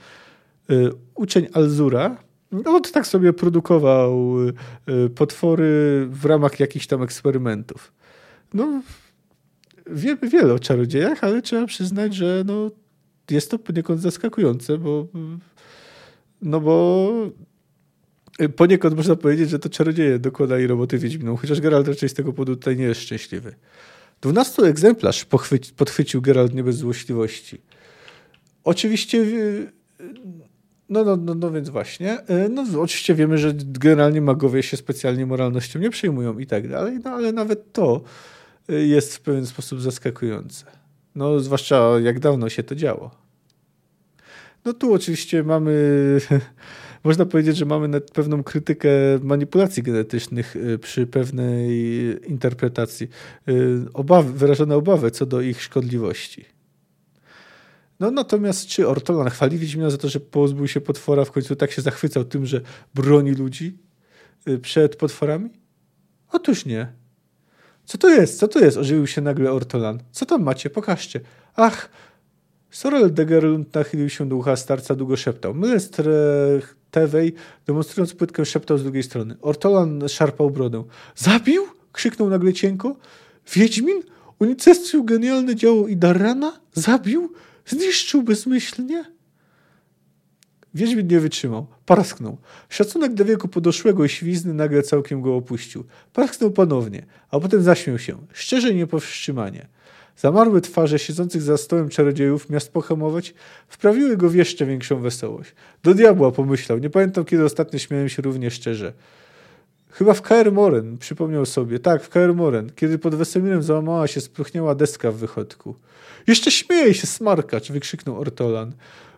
y, uczeń Alzura no, to tak sobie produkował y, potwory w ramach jakichś tam eksperymentów. No, wiemy wiele o czarodziejach, ale trzeba przyznać, że no, jest to poniekąd zaskakujące, bo no bo poniekąd można powiedzieć, że to czarodzieje dokładali roboty Wiedźminą, chociaż Geralt raczej z tego powodu tutaj nie jest szczęśliwy. 12 egzemplarz podchwycił Geralt nie bez złośliwości. Oczywiście no, no, no, no więc właśnie. No, oczywiście wiemy, że generalnie magowie się specjalnie moralnością nie przejmują i tak dalej, no ale nawet to jest w pewien sposób zaskakujące. No, zwłaszcza jak dawno się to działo. No tu oczywiście mamy, można powiedzieć, że mamy pewną krytykę manipulacji genetycznych y, przy pewnej interpretacji. Y, obawy, wyrażone obawy co do ich szkodliwości. No natomiast czy Ortolan chwali Wiedźmina za to, że pozbył się potwora, w końcu tak się zachwycał tym, że broni ludzi y, przed potworami? Otóż nie. Co to jest? Co to jest? Ożywił się nagle Ortolan. Co tam macie? Pokażcie. Ach! Sorel Degerlund nachylił się do ucha starca, długo szeptał. Mylestr Tewej, demonstrując płytkę, szeptał z drugiej strony. Ortolan szarpał brodę. Zabił? Krzyknął nagle cienko. Wiedźmin? Unicestwił genialne dzieło Idarrana? Zabił? Zniszczył bezmyślnie? Wiedźmin nie wytrzymał. Parsknął. Szacunek do wieku podoszłego i świzny nagle całkiem go opuścił. Parsknął ponownie, a potem zaśmiał się. Szczerze i niepowstrzymanie. Zamarłe twarze siedzących za stołem czarodziejów, miast pohamować, wprawiły go w jeszcze większą wesołość. Do diabła pomyślał. Nie pamiętam, kiedy ostatnio śmiałem się równie szczerze. Chyba w Kaer Moren, przypomniał sobie. Tak, w Kaer Moren, kiedy pod Wesemirem załamała się spruchniała deska w wychodku. Jeszcze śmieje się smarkacz, wykrzyknął Ortolan.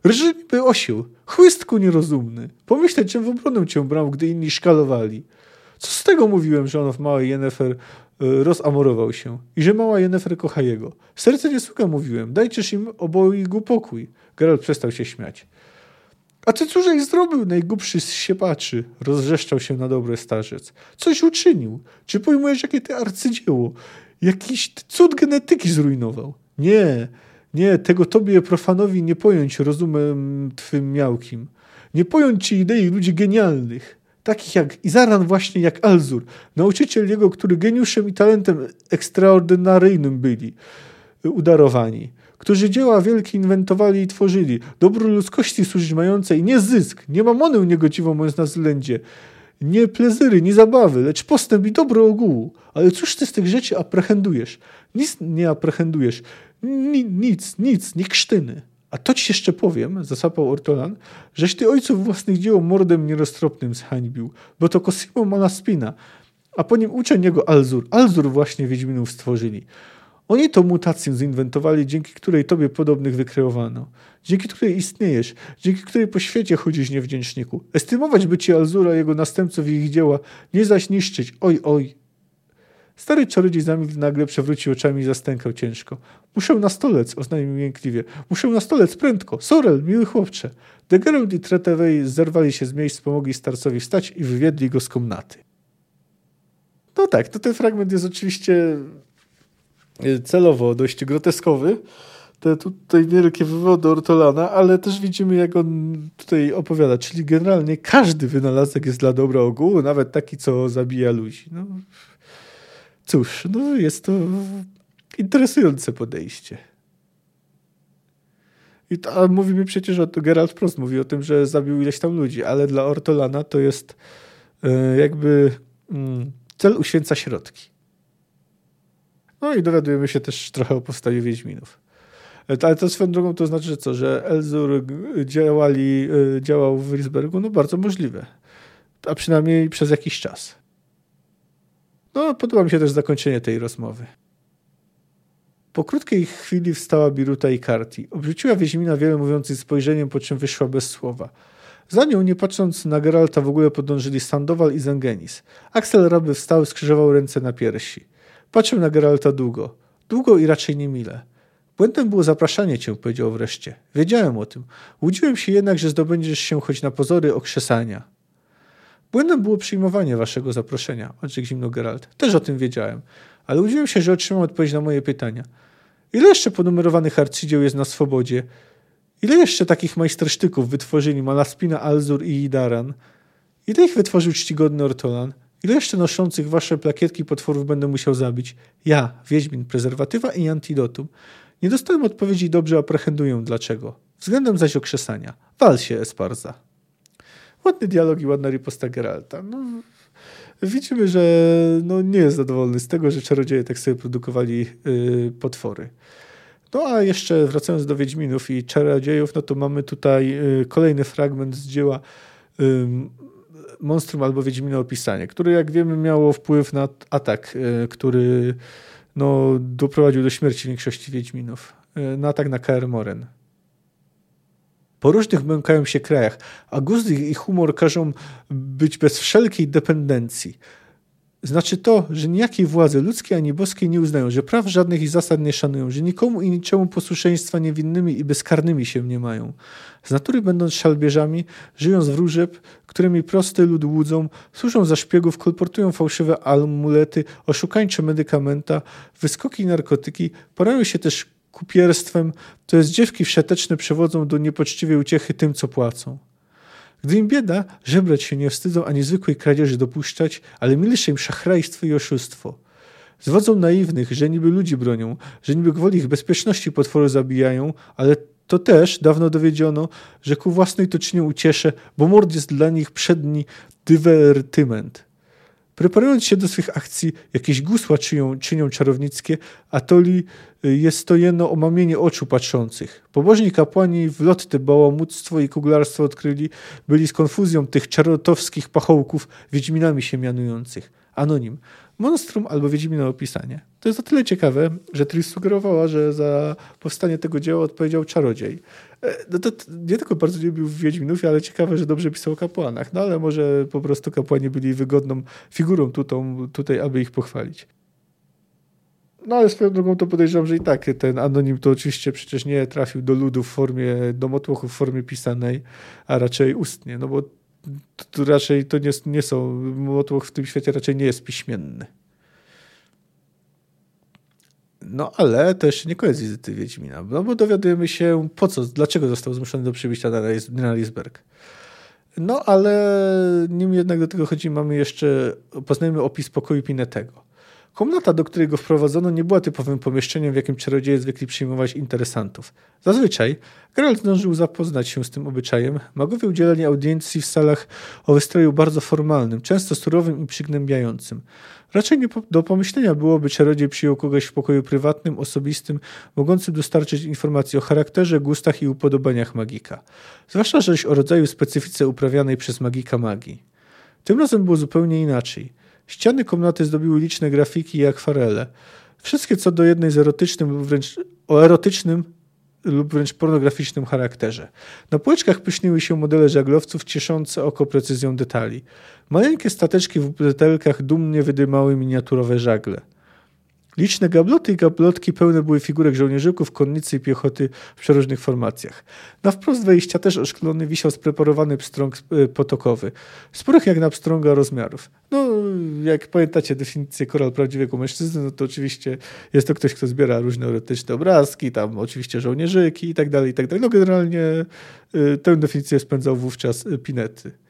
Rży by osił, chłystku nierozumny. Pomyśleć, czym w obronę cię brał, gdy inni szkalowali. Co z tego mówiłem, że on w małej Jennefer rozamorował się i że mała Jennefer kocha jego. Serce nie słucha, mówiłem. Dajcież im obojgu pokój. Geralt przestał się śmiać. A ty cóżeś zrobił, najgłupszy z siepaczy? Rozrzeszczał się na dobre starzec. Coś uczynił. Czy pojmujesz, jakie ty arcydzieło? Jakiś cud genetyki zrujnował. Nie, nie, tego tobie profanowi nie pojąć rozumem twym miałkim. Nie pojąć ci idei ludzi genialnych, takich jak Izaran właśnie jak Alzur, nauczyciel jego, który geniuszem i talentem ekstraordynaryjnym byli udarowani, którzy dzieła wielkie inwentowali i tworzyli, dobro ludzkości służyć mającej nie zysk, nie mamonę niegodziwą mając na względzie, nie plezyry, nie zabawy, lecz postęp i dobro ogółu. Ale cóż ty z tych rzeczy aprehendujesz? Nic nie aprehendujesz. Ni, nic, nic, nie krztyny. A to ci jeszcze powiem, zasapał Ortolan, żeś ty ojców własnych dzieł mordem nieroztropnym zhańbił, bo to Cosimo Malaspina, a po nim uczeń jego Alzur. Alzur właśnie Wiedźminów stworzyli. Oni to mutację zinwentowali, dzięki której tobie podobnych wykreowano. Dzięki której istniejesz, dzięki której po świecie chodzisz niewdzięczniku. Estymować by ci Alzura, jego następców i ich dzieła, nie zaś niszczyć. Oj, oj, Stary czarodziej zamilkł nagle, przewrócił oczami i zastękał ciężko. Muszę na stolec, oznajmił miękliwie. Muszę na stolec, prędko. Sorel, miły chłopcze. De Geralt i Tretewej zerwali się z miejsc, pomogli starcowi wstać i wywiedli go z komnaty. No tak, to ten fragment jest oczywiście e, celowo dość groteskowy. Te tutaj wielkie wywody Ortolana, ale też widzimy, jak on tutaj opowiada. Czyli generalnie każdy wynalazek jest dla dobra ogółu, nawet taki, co zabija ludzi. No, Cóż, no jest to interesujące podejście. I to, a mówimy przecież o Geralt Prost mówi o tym, że zabił ileś tam ludzi, ale dla Ortolana to jest e, jakby mm, cel uświęca środki. No i dowiadujemy się też trochę o powstaniu Wiedźminów. E, ale to swoją drogą to znaczy, że co, że Elzur działali, e, działał w Risbergu? No bardzo możliwe. A przynajmniej przez jakiś czas. No, podoba mi się też zakończenie tej rozmowy. Po krótkiej chwili wstała Biruta i Karti. Obrzuciła Wiedźmina wiele mówiącym spojrzeniem, po czym wyszła bez słowa. Za nią, nie patrząc na Geralta, w ogóle podążyli Sandoval i Zengenis. Axel Raby wstał, skrzyżował ręce na piersi. Patrzył na Geralta długo. Długo i raczej niemile. Błędem było zapraszanie cię, powiedział wreszcie. Wiedziałem o tym. Łudziłem się jednak, że zdobędziesz się choć na pozory okrzesania. Błędem było przyjmowanie waszego zaproszenia, odrzekł zimno Geralt. Też o tym wiedziałem, ale łudziłem się, że otrzymam odpowiedź na moje pytania. Ile jeszcze ponumerowanych arcydzieł jest na swobodzie? Ile jeszcze takich majstersztyków wytworzyli Malaspina, Alzur i Idaran? Ile ich wytworzył czcigodny Ortolan? Ile jeszcze noszących wasze plakietki potworów będę musiał zabić? Ja, Wiedźmin, prezerwatywa i antidotum. Nie dostałem odpowiedzi dobrze, a prehenduję dlaczego. Względem zaś okrzesania. Wal się, Esparza. Ładny dialog i ładna riposta Geralta. No, widzimy, że no, nie jest zadowolony z tego, że czarodzieje tak sobie produkowali yy, potwory. No a jeszcze wracając do Wiedźminów i czarodziejów, no to mamy tutaj yy, kolejny fragment z dzieła yy, Monstrum albo Wiedźmino opisanie, które jak wiemy miało wpływ na atak, y, który no, doprowadził do śmierci większości Wiedźminów. Y, na atak na KR Moren. Po różnych błąkają się krajach, a gust i humor każą być bez wszelkiej dependencji. Znaczy to, że nijakiej władzy ludzkiej ani boskiej nie uznają, że praw żadnych i zasad nie szanują, że nikomu i niczemu posłuszeństwa niewinnymi i bezkarnymi się nie mają. Z natury będąc szalbierzami, żyją z wróżeb, którymi prosty lud łudzą, służą za szpiegów, kolportują fałszywe amulety, oszukańcze medykamenta, wyskoki narkotyki, porają się też kupierstwem, to jest dziewki wszeteczne przewodzą do niepoczciwej uciechy tym, co płacą. Gdy im bieda, żebrać się nie wstydzą ani zwykłej kradzieży dopuszczać, ale milsze im szachrajstwo i oszustwo. Zwodzą naiwnych, że niby ludzi bronią, że niby gwoli ich bezpieczności potwory zabijają, ale to też dawno dowiedziono, że ku własnej to czynią ucieszę, bo mord jest dla nich przedni dywertyment. Preparując się do swych akcji, jakieś gusła czynią, czynią czarownickie, a toli y, jest to jedno omamienie oczu patrzących. Pobożni kapłani w lotty bałamuctwo i kuglarstwo odkryli, byli z konfuzją tych czarotowskich pachołków wiedźminami się mianujących. Anonim. Monstrum albo Wiedźmina opisanie. To jest o tyle ciekawe, że Tris sugerowała, że za powstanie tego dzieła odpowiedział czarodziej. E, no to nie tylko bardzo lubił Wiedźminów, ale ciekawe, że dobrze pisał o kapłanach. No ale może po prostu kapłani byli wygodną figurą tutą, tutaj, aby ich pochwalić. No ale swoją drogą to podejrzewam, że i tak ten anonim to oczywiście przecież nie trafił do ludu w formie, do motłochu w formie pisanej, a raczej ustnie, no bo to raczej to nie, nie są, motłoch w tym świecie raczej nie jest piśmienny. No ale to jeszcze nie koniec wizyty Wiedźmina, no bo dowiadujemy się po co, dlaczego został zmuszony do przybycia na, na Lisberg. No ale nim jednak do tego chodzi, mamy jeszcze, poznajemy opis pokoju Pinetego. Komnata, do której go wprowadzono, nie była typowym pomieszczeniem, w jakim czarodzieje zwykli przyjmować interesantów. Zazwyczaj Geralt zdążył zapoznać się z tym obyczajem. Magowie udzielali audiencji w salach o wystroju bardzo formalnym, często surowym i przygnębiającym. Raczej nie do pomyślenia byłoby, czarodziej przyjął kogoś w pokoju prywatnym, osobistym, mogącym dostarczyć informacji o charakterze, gustach i upodobaniach magika. Zwłaszcza zaś o rodzaju specyfice uprawianej przez magika magii. Tym razem było zupełnie inaczej. Ściany komnaty zdobiły liczne grafiki i akwarele. Wszystkie co do jednej z erotycznym wręcz o erotycznym lub wręcz pornograficznym charakterze. Na półeczkach pyszniły się modele żaglowców cieszące oko precyzją detali. Maleńkie stateczki w butelkach dumnie wydymały miniaturowe żagle. Liczne gabloty i gablotki pełne były figurek żołnierzyków, konnicy i piechoty w przeróżnych formacjach. Na wprost wejścia też oszklony wisiał spreparowany pstrąg e, potokowy, sporych jak na pstrąga rozmiarów. No, jak pamiętacie definicję koral prawdziwego mężczyzny, no to oczywiście jest to ktoś, kto zbiera różne erotyczne obrazki, tam oczywiście żołnierzyki i tak dalej, i tak dalej. No generalnie y, tę definicję spędzał wówczas e, Pinety.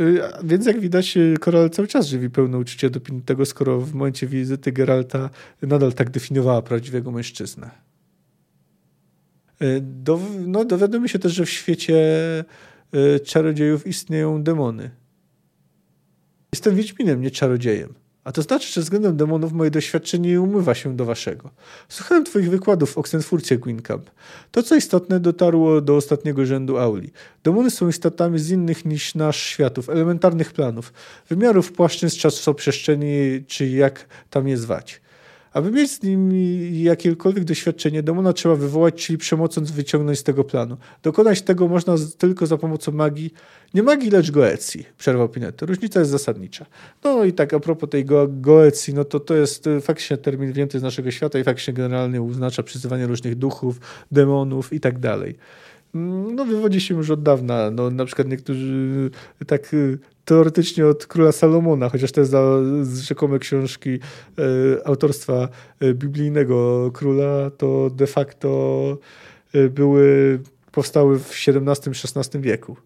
Y, więc jak widać, y, Koral cały czas żywi pełne uczucie do tego, skoro w momencie wizyty Geralta nadal tak definiowała prawdziwego mężczyznę. Y, do, no, dowiadujemy się też, że w świecie czarodziejów istnieją demony. Jestem Wiedźminem, nie czarodziejem. A to znaczy, że względem demonów moje doświadczenie nie umywa się do waszego. Słuchałem twoich wykładów w Oxenfurcie, Gwynkamp. To, co istotne, dotarło do ostatniego rzędu auli. Demony są istotami z innych niż nasz światów, elementarnych planów, wymiarów płaszczyzn czasoprzestrzeni, czy jak tam je zwać. Aby mieć z nimi jakiekolwiek doświadczenie, demona trzeba wywołać, czyli przemocąc wyciągnąć z tego planu. Dokonać tego można tylko za pomocą magii. Nie magii, lecz goecji, przerwał Pinetto. Różnica jest zasadnicza. No i tak a propos tej go goecji, no to to jest y, faktycznie termin wzięty z naszego świata i faktycznie generalnie oznacza przyzywanie różnych duchów, demonów i tak dalej. No, wywodzi się już od dawna. No, na przykład niektórzy tak y, teoretycznie od króla Salomona, chociaż te za rzekome książki y, autorstwa y, biblijnego króla, to de facto były, powstały w XVII-XVI wieku.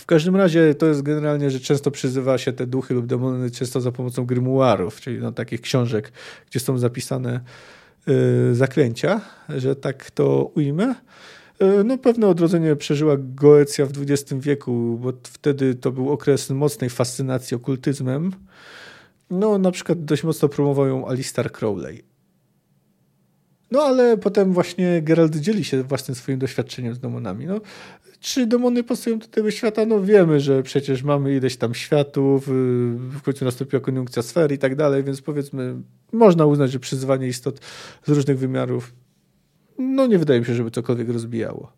W każdym razie to jest generalnie, że często przyzywa się te duchy lub demony często za pomocą grymuarów, czyli no, takich książek, gdzie są zapisane y, zaklęcia, że tak to ujmę. Y, no, pewne odrodzenie przeżyła Goecja w XX wieku, bo wtedy to był okres mocnej fascynacji okultyzmem. No, na przykład dość mocno promował ją Alistair Crowley. No ale potem właśnie Geralt dzieli się własnym swoim doświadczeniem z demonami. No, czy demony pasują do tego świata? No wiemy, że przecież mamy ileś tam światów, y, w końcu nastąpiła koniunkcja sfer i tak dalej, więc powiedzmy, można uznać, że przyzywanie istot z różnych wymiarów, no nie wydaje mi się, żeby cokolwiek rozbijało.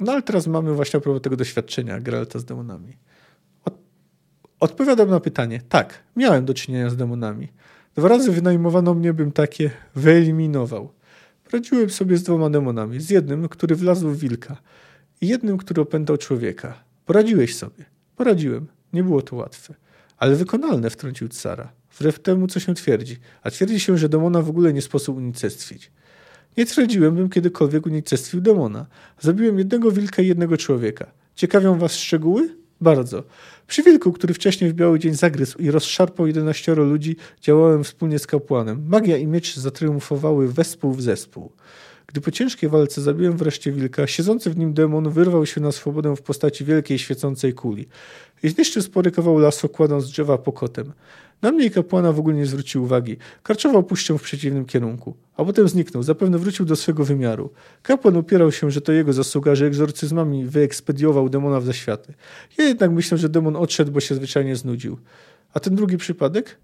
No ale teraz mamy właśnie a propos tego doświadczenia Geralta z demonami. Odpowiadam na pytanie. Tak, miałem do czynienia z demonami. Dwa razy wynajmowano mnie, bym takie wyeliminował. Radziłem sobie z dwoma demonami. Z jednym, który wlazł w wilka i jednym, który opętał człowieka. Poradziłeś sobie. Poradziłem. Nie było to łatwe. Ale wykonalne, wtrącił Sara. Wbrew temu, co się twierdzi. A twierdzi się, że demona w ogóle nie sposób unicestwić. Nie twierdziłem, bym kiedykolwiek unicestwił demona. Zabiłem jednego wilka i jednego człowieka. Ciekawią was szczegóły? Bardzo. Przy wilku, który wcześniej w biały dzień zagryzł i rozszarpał jedenaścioro ludzi, działałem wspólnie z kapłanem. Magia i miecz zatriumfowały wespół w zespół. Gdy po ciężkiej walce zabiłem wreszcie wilka, siedzący w nim demon wyrwał się na swobodę w postaci wielkiej świecącej kuli i zniszczył spory kawał lasu, kładąc drzewa pokotem. Na mnie kapłana w ogóle nie zwrócił uwagi. Karczował puścią w przeciwnym kierunku. A potem zniknął. Zapewne wrócił do swego wymiaru. Kapłan upierał się, że to jego zasługa, że egzorcyzmami wyekspediował demona w zaświaty. Ja jednak myślę, że demon odszedł, bo się zwyczajnie znudził. A ten drugi przypadek?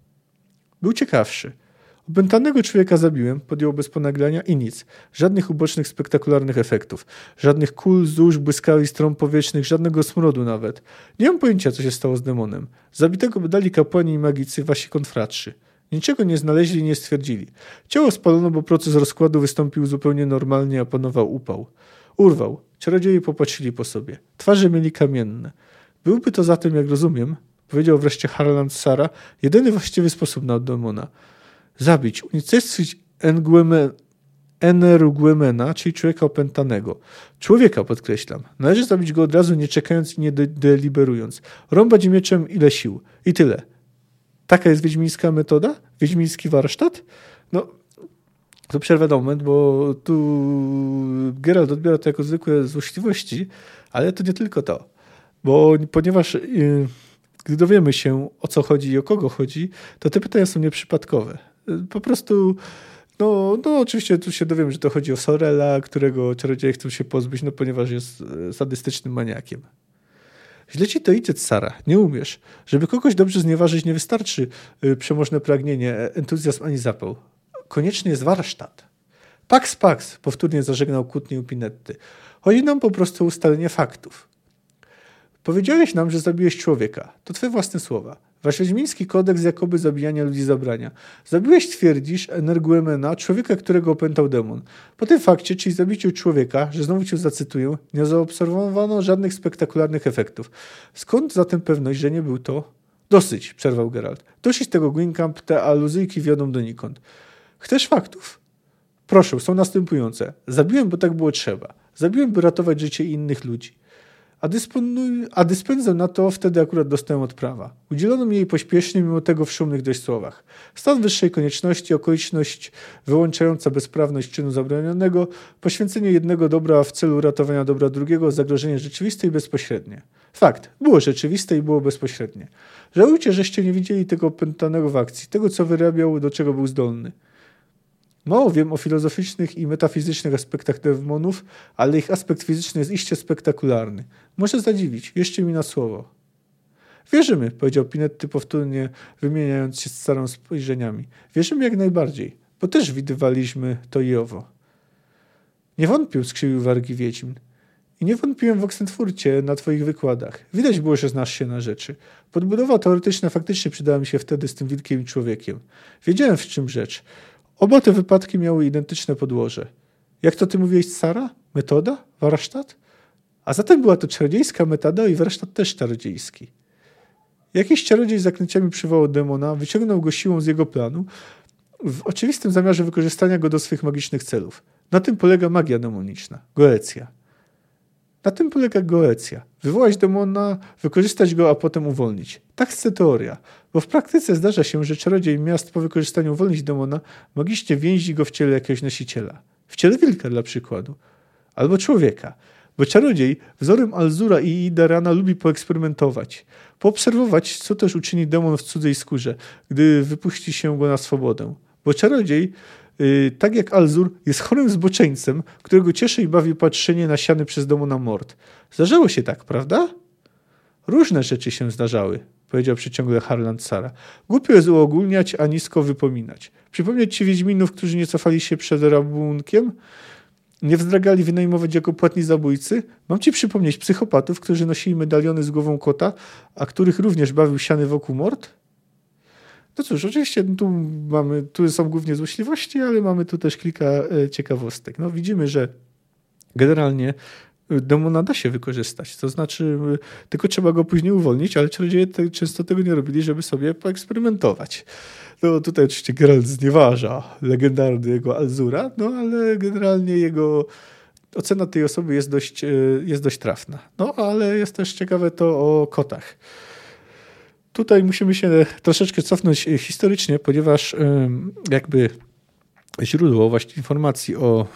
Był ciekawszy. Opętanego człowieka zabiłem, podjął bez ponaglania i nic. Żadnych ubocznych, spektakularnych efektów. Żadnych kul, zórz, błyskawi, stron powietrznych, żadnego smrodu nawet. Nie mam pojęcia, co się stało z demonem. Zabitego dali kapłani i magicy, wasi konfratrzy. Niczego nie znaleźli i nie stwierdzili. Ciało spalono, bo proces rozkładu wystąpił zupełnie normalnie, a panował upał. Urwał. Czarodzieje popatrzyli po sobie. Twarze mieli kamienne. Byłby to zatem, jak rozumiem, powiedział wreszcie Harland Sara, jedyny właściwy sposób na demona zabić, unicestwić Energumena, czyli człowieka opętanego. Człowieka, podkreślam. Należy zabić go od razu, nie czekając i nie de deliberując. Rąbać mieczem ile sił. I tyle. Taka jest wiedźmińska metoda? Wiedźmiński warsztat? No, to przerwę na moment, bo tu Geralt odbiera to jako zwykłe złośliwości, ale to nie tylko to. Bo ponieważ yy, gdy dowiemy się o co chodzi i o kogo chodzi, to te pytania są nieprzypadkowe. Po prostu, no, no oczywiście tu się dowiem, że to chodzi o Sorela, którego czarodzieje chcą się pozbyć, no ponieważ jest e, sadystycznym maniakiem. Źle ci to idzie, Sara. Nie umiesz. Żeby kogoś dobrze znieważyć, nie wystarczy y, przemożne pragnienie, e, entuzjazm ani zapał. Konieczny jest warsztat. Pax, pax, powtórnie zażegnał kłótnie Upinetty. Chodzi nam po prostu o ustalenie faktów. Powiedziałeś nam, że zabiłeś człowieka. To twoje własne słowa. Wasz wiedźmiński kodeks jakoby zabijania ludzi zabrania. Zabiłeś, twierdzisz, Energuemena, człowieka, którego opętał demon. Po tym fakcie, czyli zabiciu człowieka, że znowu cię zacytuję, nie zaobserwowano żadnych spektakularnych efektów. Skąd zatem pewność, że nie był to? Dosyć, przerwał Geralt. Dosyć tego Gwynkamp, te aluzyjki wiodą donikąd. Chcesz faktów? Proszę, są następujące. Zabiłem, bo tak było trzeba. Zabiłem, by ratować życie innych ludzi a, dysponuj, a dyspensę na to wtedy akurat dostałem od prawa. Udzielono mi jej pośpiesznie, mimo tego w szumnych dość słowach. Stan wyższej konieczności, okoliczność wyłączająca bezprawność czynu zabronionego, poświęcenie jednego dobra w celu ratowania dobra drugiego, zagrożenie rzeczywiste i bezpośrednie. Fakt, było rzeczywiste i było bezpośrednie. Żałujcie, żeście nie widzieli tego opętanego w akcji, tego co wyrabiał, do czego był zdolny. Mało wiem o filozoficznych i metafizycznych aspektach demonów, ale ich aspekt fizyczny jest iście spektakularny. Może zadziwić, jeszcze mi na słowo. Wierzymy, powiedział Pinetty powtórnie, wymieniając się z starą spojrzeniami. Wierzymy jak najbardziej, bo też widywaliśmy to i owo. Nie wątpił, skrzywił wargi Wiedźmin. I nie wątpiłem w Oxenfurcie na twoich wykładach. Widać było, że znasz się na rzeczy. Podbudowa teoretyczna faktycznie przydała mi się wtedy z tym wilkiem i człowiekiem. Wiedziałem w czym rzecz. Oba te wypadki miały identyczne podłoże. Jak to ty mówiłeś, Sara? Metoda? Warsztat? A zatem była to czarodziejska metoda i warsztat też czarodziejski. Jakiś czarodziej zaklęciami przywołał demona, wyciągnął go siłą z jego planu, w oczywistym zamiarze wykorzystania go do swych magicznych celów. Na tym polega magia demoniczna, goecja. Na tym polega goecja. Wywołać demona, wykorzystać go, a potem uwolnić. Tak chce teoria. Bo w praktyce zdarza się, że czarodziej miast po wykorzystaniu uwolnić demona magicznie więzi go w ciele jakiegoś nosiciela. W ciele wilka dla przykładu. Albo człowieka. Bo czarodziej wzorem Alzura i Idarana lubi poeksperymentować. Poobserwować, co też uczyni demon w cudzej skórze, gdy wypuści się go na swobodę. Bo czarodziej Y, tak jak Alzur, jest chorym zboczeńcem, którego cieszy i bawi patrzenie na siany przez na mord. Zdarzało się tak, prawda? Różne rzeczy się zdarzały, powiedział przeciągle Harland Sara. Głupio jest uogólniać, a nisko wypominać. Przypomnieć ci Wiedźminów, którzy nie cofali się przed rabunkiem? Nie wzdragali wynajmować jako płatni zabójcy? Mam ci przypomnieć psychopatów, którzy nosili medaliony z głową kota, a których również bawił siany wokół mord? No cóż, oczywiście tu mamy, tu są głównie złośliwości, ale mamy tu też kilka e, ciekawostek. No widzimy, że generalnie demona da się wykorzystać. To znaczy, e, tylko trzeba go później uwolnić, ale czarodzieje te, często tego nie robili, żeby sobie poeksperymentować. No tutaj oczywiście Geralt znieważa legendarnego Alzura, no ale generalnie jego ocena tej osoby jest dość, jest dość trafna. No ale jest też ciekawe to o kotach. Tutaj musimy się troszeczkę cofnąć historycznie, ponieważ jakby źródło właśnie informacji o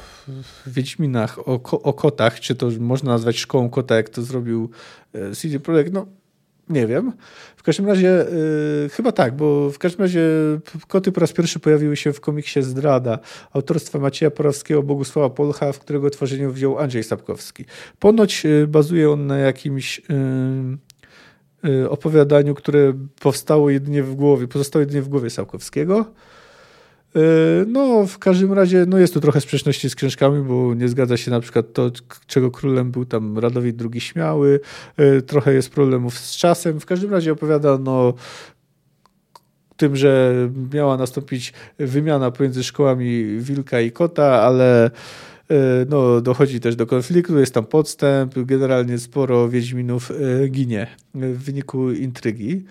Wiedźminach, o, o kotach, czy to można nazwać szkołą kota, jak to zrobił e, CD Projekt, no nie wiem. W każdym razie, yy, chyba tak, bo w każdym razie koty po raz pierwszy pojawiły się w komiksie Zdrada autorstwa Macieja Porowskiego, Bogusława Polcha, w którego tworzeniu wziął Andrzej Sapkowski. Ponoć yy, bazuje on na jakimś yy, opowiadaniu, które powstało jedynie w głowie, pozostało jedynie w głowie Sałkowskiego. Y, no, w każdym razie no jest tu trochę sprzeczności z książkami, bo nie zgadza się na przykład to, czego królem był tam Radowid II Śmiały. Y, trochę jest problemów z czasem. W każdym razie opowiada no, tym, że miała nastąpić wymiana pomiędzy szkołami Wilka i Kota, ale E, no, dochodzi też do konfliktu, jest tam podstęp, generalnie sporo Wiedźminów ginie w wyniku intrygi,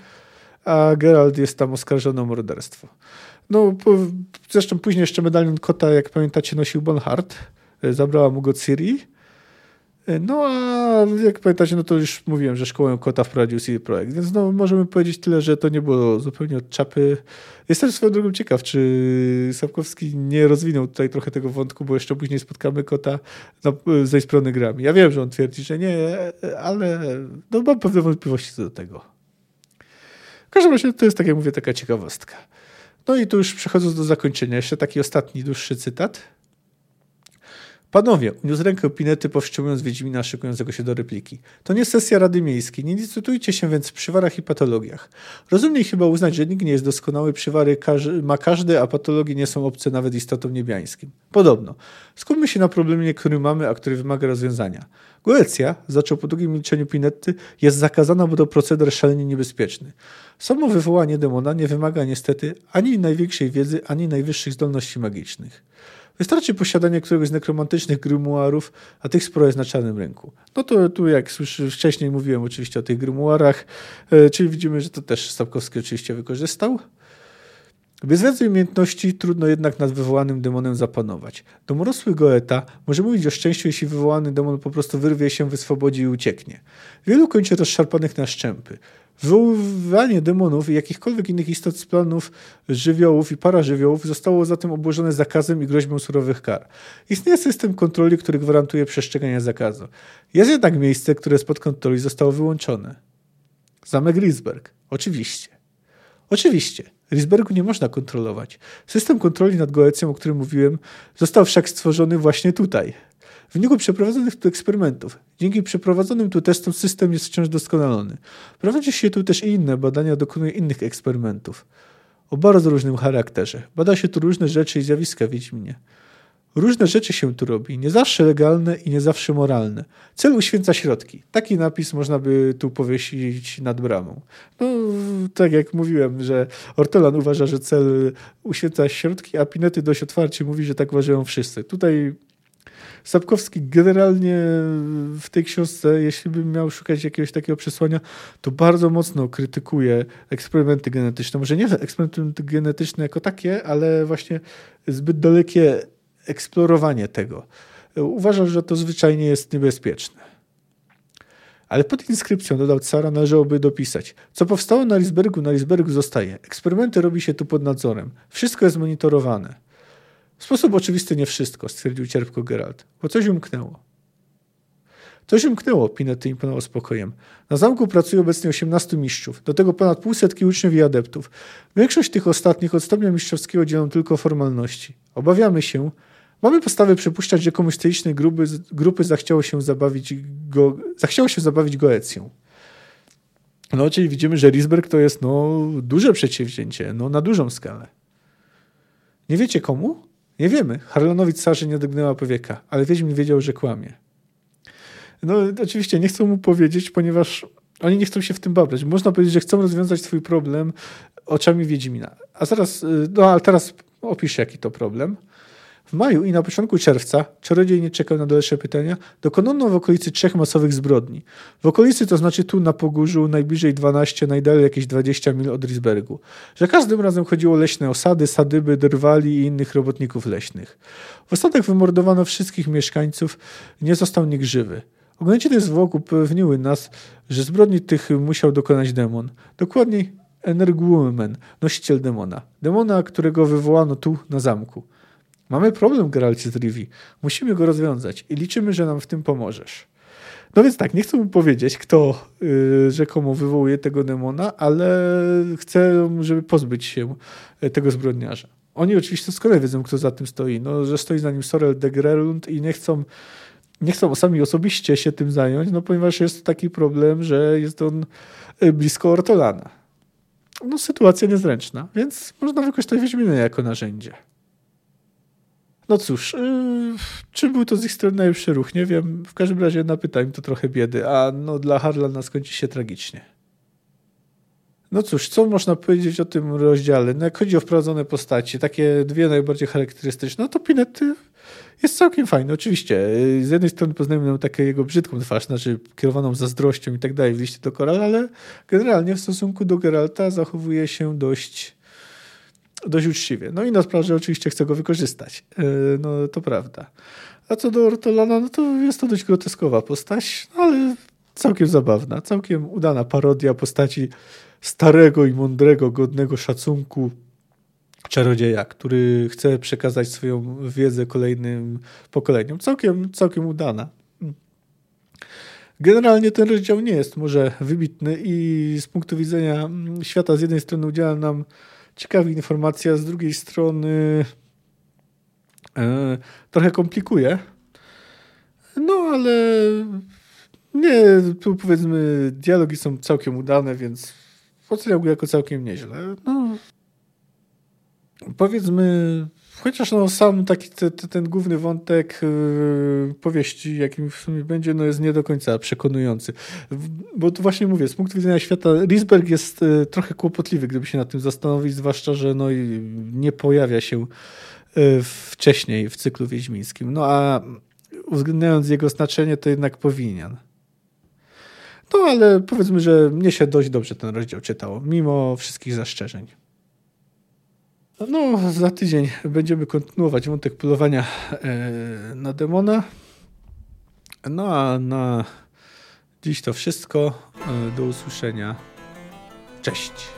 a Geralt jest tam oskarżony o morderstwo. No, zresztą później jeszcze medalion kota, jak pamiętacie, nosił Bonhart, e, zabrała mu go Ciri, no a jak pamiętacie, no to już mówiłem, że szkołę kota wprowadził CD Projekt, więc no możemy powiedzieć tyle, że to nie było zupełnie od czapy. Jestem swoją drogą ciekaw, czy Sapkowski nie rozwinął tutaj trochę tego wątku, bo jeszcze później spotkamy kota no, ze strony grami. Ja wiem, że on twierdzi, że nie, ale no, mam pewne wątpliwości co do tego. W każdym razie to jest, tak jak mówię, taka ciekawostka. No i tu już przechodząc do zakończenia, jeszcze taki ostatni, dłuższy cytat. Panowie, uniósł rękę Pinety, powstrzymując Wiedźmina szykującego się do repliki. To nie sesja Rady Miejskiej, nie licytujcie się więc w przywarach i patologiach. Rozumniej chyba uznać, że nikt nie jest doskonały, przywary ma każdy, a patologie nie są obce nawet istotom niebiańskim. Podobno. Skupmy się na problemie, który mamy, a który wymaga rozwiązania. Goecja, zaczął po długim milczeniu Pinetty, jest zakazana, bo to proceder szalenie niebezpieczny. Samo wywołanie demona nie wymaga niestety ani największej wiedzy, ani najwyższych zdolności magicznych. Wystarczy posiadanie któregoś z nekromantycznych grymuarów, a tych sporo jest na czarnym rynku. No to tu, jak wcześniej mówiłem oczywiście o tych grymuarach, e, czyli widzimy, że to też Stawkowski oczywiście wykorzystał. Bez wiedzy umiejętności trudno jednak nad wywołanym demonem zapanować. Domorosły Goeta może mówić o szczęściu, jeśli wywołany demon po prostu wyrwie się, wyswobodzi i ucieknie. Wielu kończy rozszarpanych na szczępy. Wywoływanie demonów i jakichkolwiek innych istot z planów żywiołów i parażywiołów zostało zatem obłożone zakazem i groźbą surowych kar. Istnieje system kontroli, który gwarantuje przestrzeganie zakazu. Jest jednak miejsce, które spod kontroli zostało wyłączone. Zamek Risberg. Oczywiście. Oczywiście. Risbergu nie można kontrolować. System kontroli nad Goecją, o którym mówiłem, został wszak stworzony właśnie tutaj. W wyniku przeprowadzonych tu eksperymentów, dzięki przeprowadzonym tu testom system jest wciąż doskonalony. Prowadzi się tu też inne badania, dokonuje innych eksperymentów. O bardzo różnym charakterze. Bada się tu różne rzeczy i zjawiska Wiedźminie. Różne rzeczy się tu robi, nie zawsze legalne i nie zawsze moralne. Cel uświęca środki. Taki napis można by tu powiesić nad bramą. No, tak jak mówiłem, że Ortolan uważa, że cel uświęca środki, a Pinety dość otwarcie mówi, że tak uważają wszyscy. Tutaj Sapkowski generalnie w tej książce, jeśli bym miał szukać jakiegoś takiego przesłania, to bardzo mocno krytykuje eksperymenty genetyczne. Może nie eksperymenty genetyczne jako takie, ale właśnie zbyt dalekie eksplorowanie tego. Uważam, że to zwyczajnie jest niebezpieczne. Ale pod inskrypcją, dodał Cara, należałoby dopisać. Co powstało na Risbergu, na Risbergu zostaje. Eksperymenty robi się tu pod nadzorem. Wszystko jest monitorowane. W sposób oczywisty nie wszystko, stwierdził cierpko Geralt, bo coś umknęło. Coś umknęło, Pinety imponował spokojem. Na zamku pracuje obecnie 18 mistrzów, do tego ponad półsetki uczniów i adeptów. Większość tych ostatnich od stopnia mistrzowskiego dzielą tylko formalności. Obawiamy się, Mamy podstawy przypuszczać, że komuś z tej licznej grupy, grupy zachciało się zabawić go, zachciało się zabawić Goecją. No, czyli widzimy, że Risberg to jest no, duże przedsięwzięcie, no, na dużą skalę. Nie wiecie komu? Nie wiemy. Harlanowi carzy nie dognęła powieka, ale Wiedźmin wiedział, że kłamie. No, oczywiście nie chcą mu powiedzieć, ponieważ oni nie chcą się w tym babrać. Można powiedzieć, że chcą rozwiązać twój problem oczami Wiedźmina. A zaraz, no ale teraz opiszę, jaki to problem. W maju i na początku czerwca, czarodziej nie czekał na dalsze pytania, dokonano w okolicy trzech masowych zbrodni. W okolicy to znaczy tu na Pogórzu, najbliżej 12, najdalej jakieś 20 mil od Risbergu. Że każdym razem chodziło o leśne osady, sadyby, drwali i innych robotników leśnych. W osadach wymordowano wszystkich mieszkańców, nie został nikt żywy. Ognęciny zwłok upewniły nas, że zbrodni tych musiał dokonać demon. Dokładniej Energumen, nosiciel demona. Demona, którego wywołano tu na zamku. Mamy problem, Geralcie z Rivi. Musimy go rozwiązać i liczymy, że nam w tym pomożesz. No więc tak, nie chcę mu powiedzieć, kto yy, rzekomo wywołuje tego demona, ale chcę, żeby pozbyć się y, tego zbrodniarza. Oni oczywiście doskonale wiedzą, kto za tym stoi. No, że stoi za nim Sorel de Grelund i nie chcą, nie chcą sami osobiście się tym zająć, no ponieważ jest taki problem, że jest on y, blisko Ortolana. No sytuacja niezręczna, więc można wykorzystać Wiedźminy jako narzędzie. No cóż, yy, czy był to z ich strony najlepszy ruch? Nie wiem. W każdym razie napyta im to trochę biedy, a no dla Harlana skończy się tragicznie. No cóż, co można powiedzieć o tym rozdziale? No jak chodzi o wprowadzone postacie, takie dwie najbardziej charakterystyczne, no to Pinety jest całkiem fajny. Oczywiście, y, z jednej strony poznajemy taką jego brzydką twarz, znaczy kierowaną zazdrością i tak dalej w liście do Koral, ale generalnie w stosunku do Geralta zachowuje się dość dość uczciwie. No i na że oczywiście chce go wykorzystać. E, no to prawda. A co do Ortolana, no to jest to dość groteskowa postać, no ale całkiem zabawna, całkiem udana parodia postaci starego i mądrego, godnego szacunku czarodzieja, który chce przekazać swoją wiedzę kolejnym pokoleniom. Całkiem, całkiem udana. Generalnie ten rozdział nie jest może wybitny i z punktu widzenia świata z jednej strony udziela nam ciekawa informacja, z drugiej strony e, trochę komplikuje. No ale nie, tu powiedzmy dialogi są całkiem udane, więc oceniam go jako całkiem nieźle. No, powiedzmy Chociaż no, sam taki te, te, ten główny wątek yy, powieści, jakim w sumie będzie, no jest nie do końca przekonujący. Bo tu właśnie mówię, z punktu widzenia świata, Risberg jest yy, trochę kłopotliwy, gdyby się nad tym zastanowić, zwłaszcza, że no, nie pojawia się yy, wcześniej w cyklu wiedźmińskim. No a uwzględniając jego znaczenie, to jednak powinien. No ale powiedzmy, że mnie się dość dobrze ten rozdział czytało, mimo wszystkich zastrzeżeń. No, za tydzień będziemy kontynuować wątek polowania e, na demona. No a na dziś to wszystko. E, do usłyszenia. Cześć.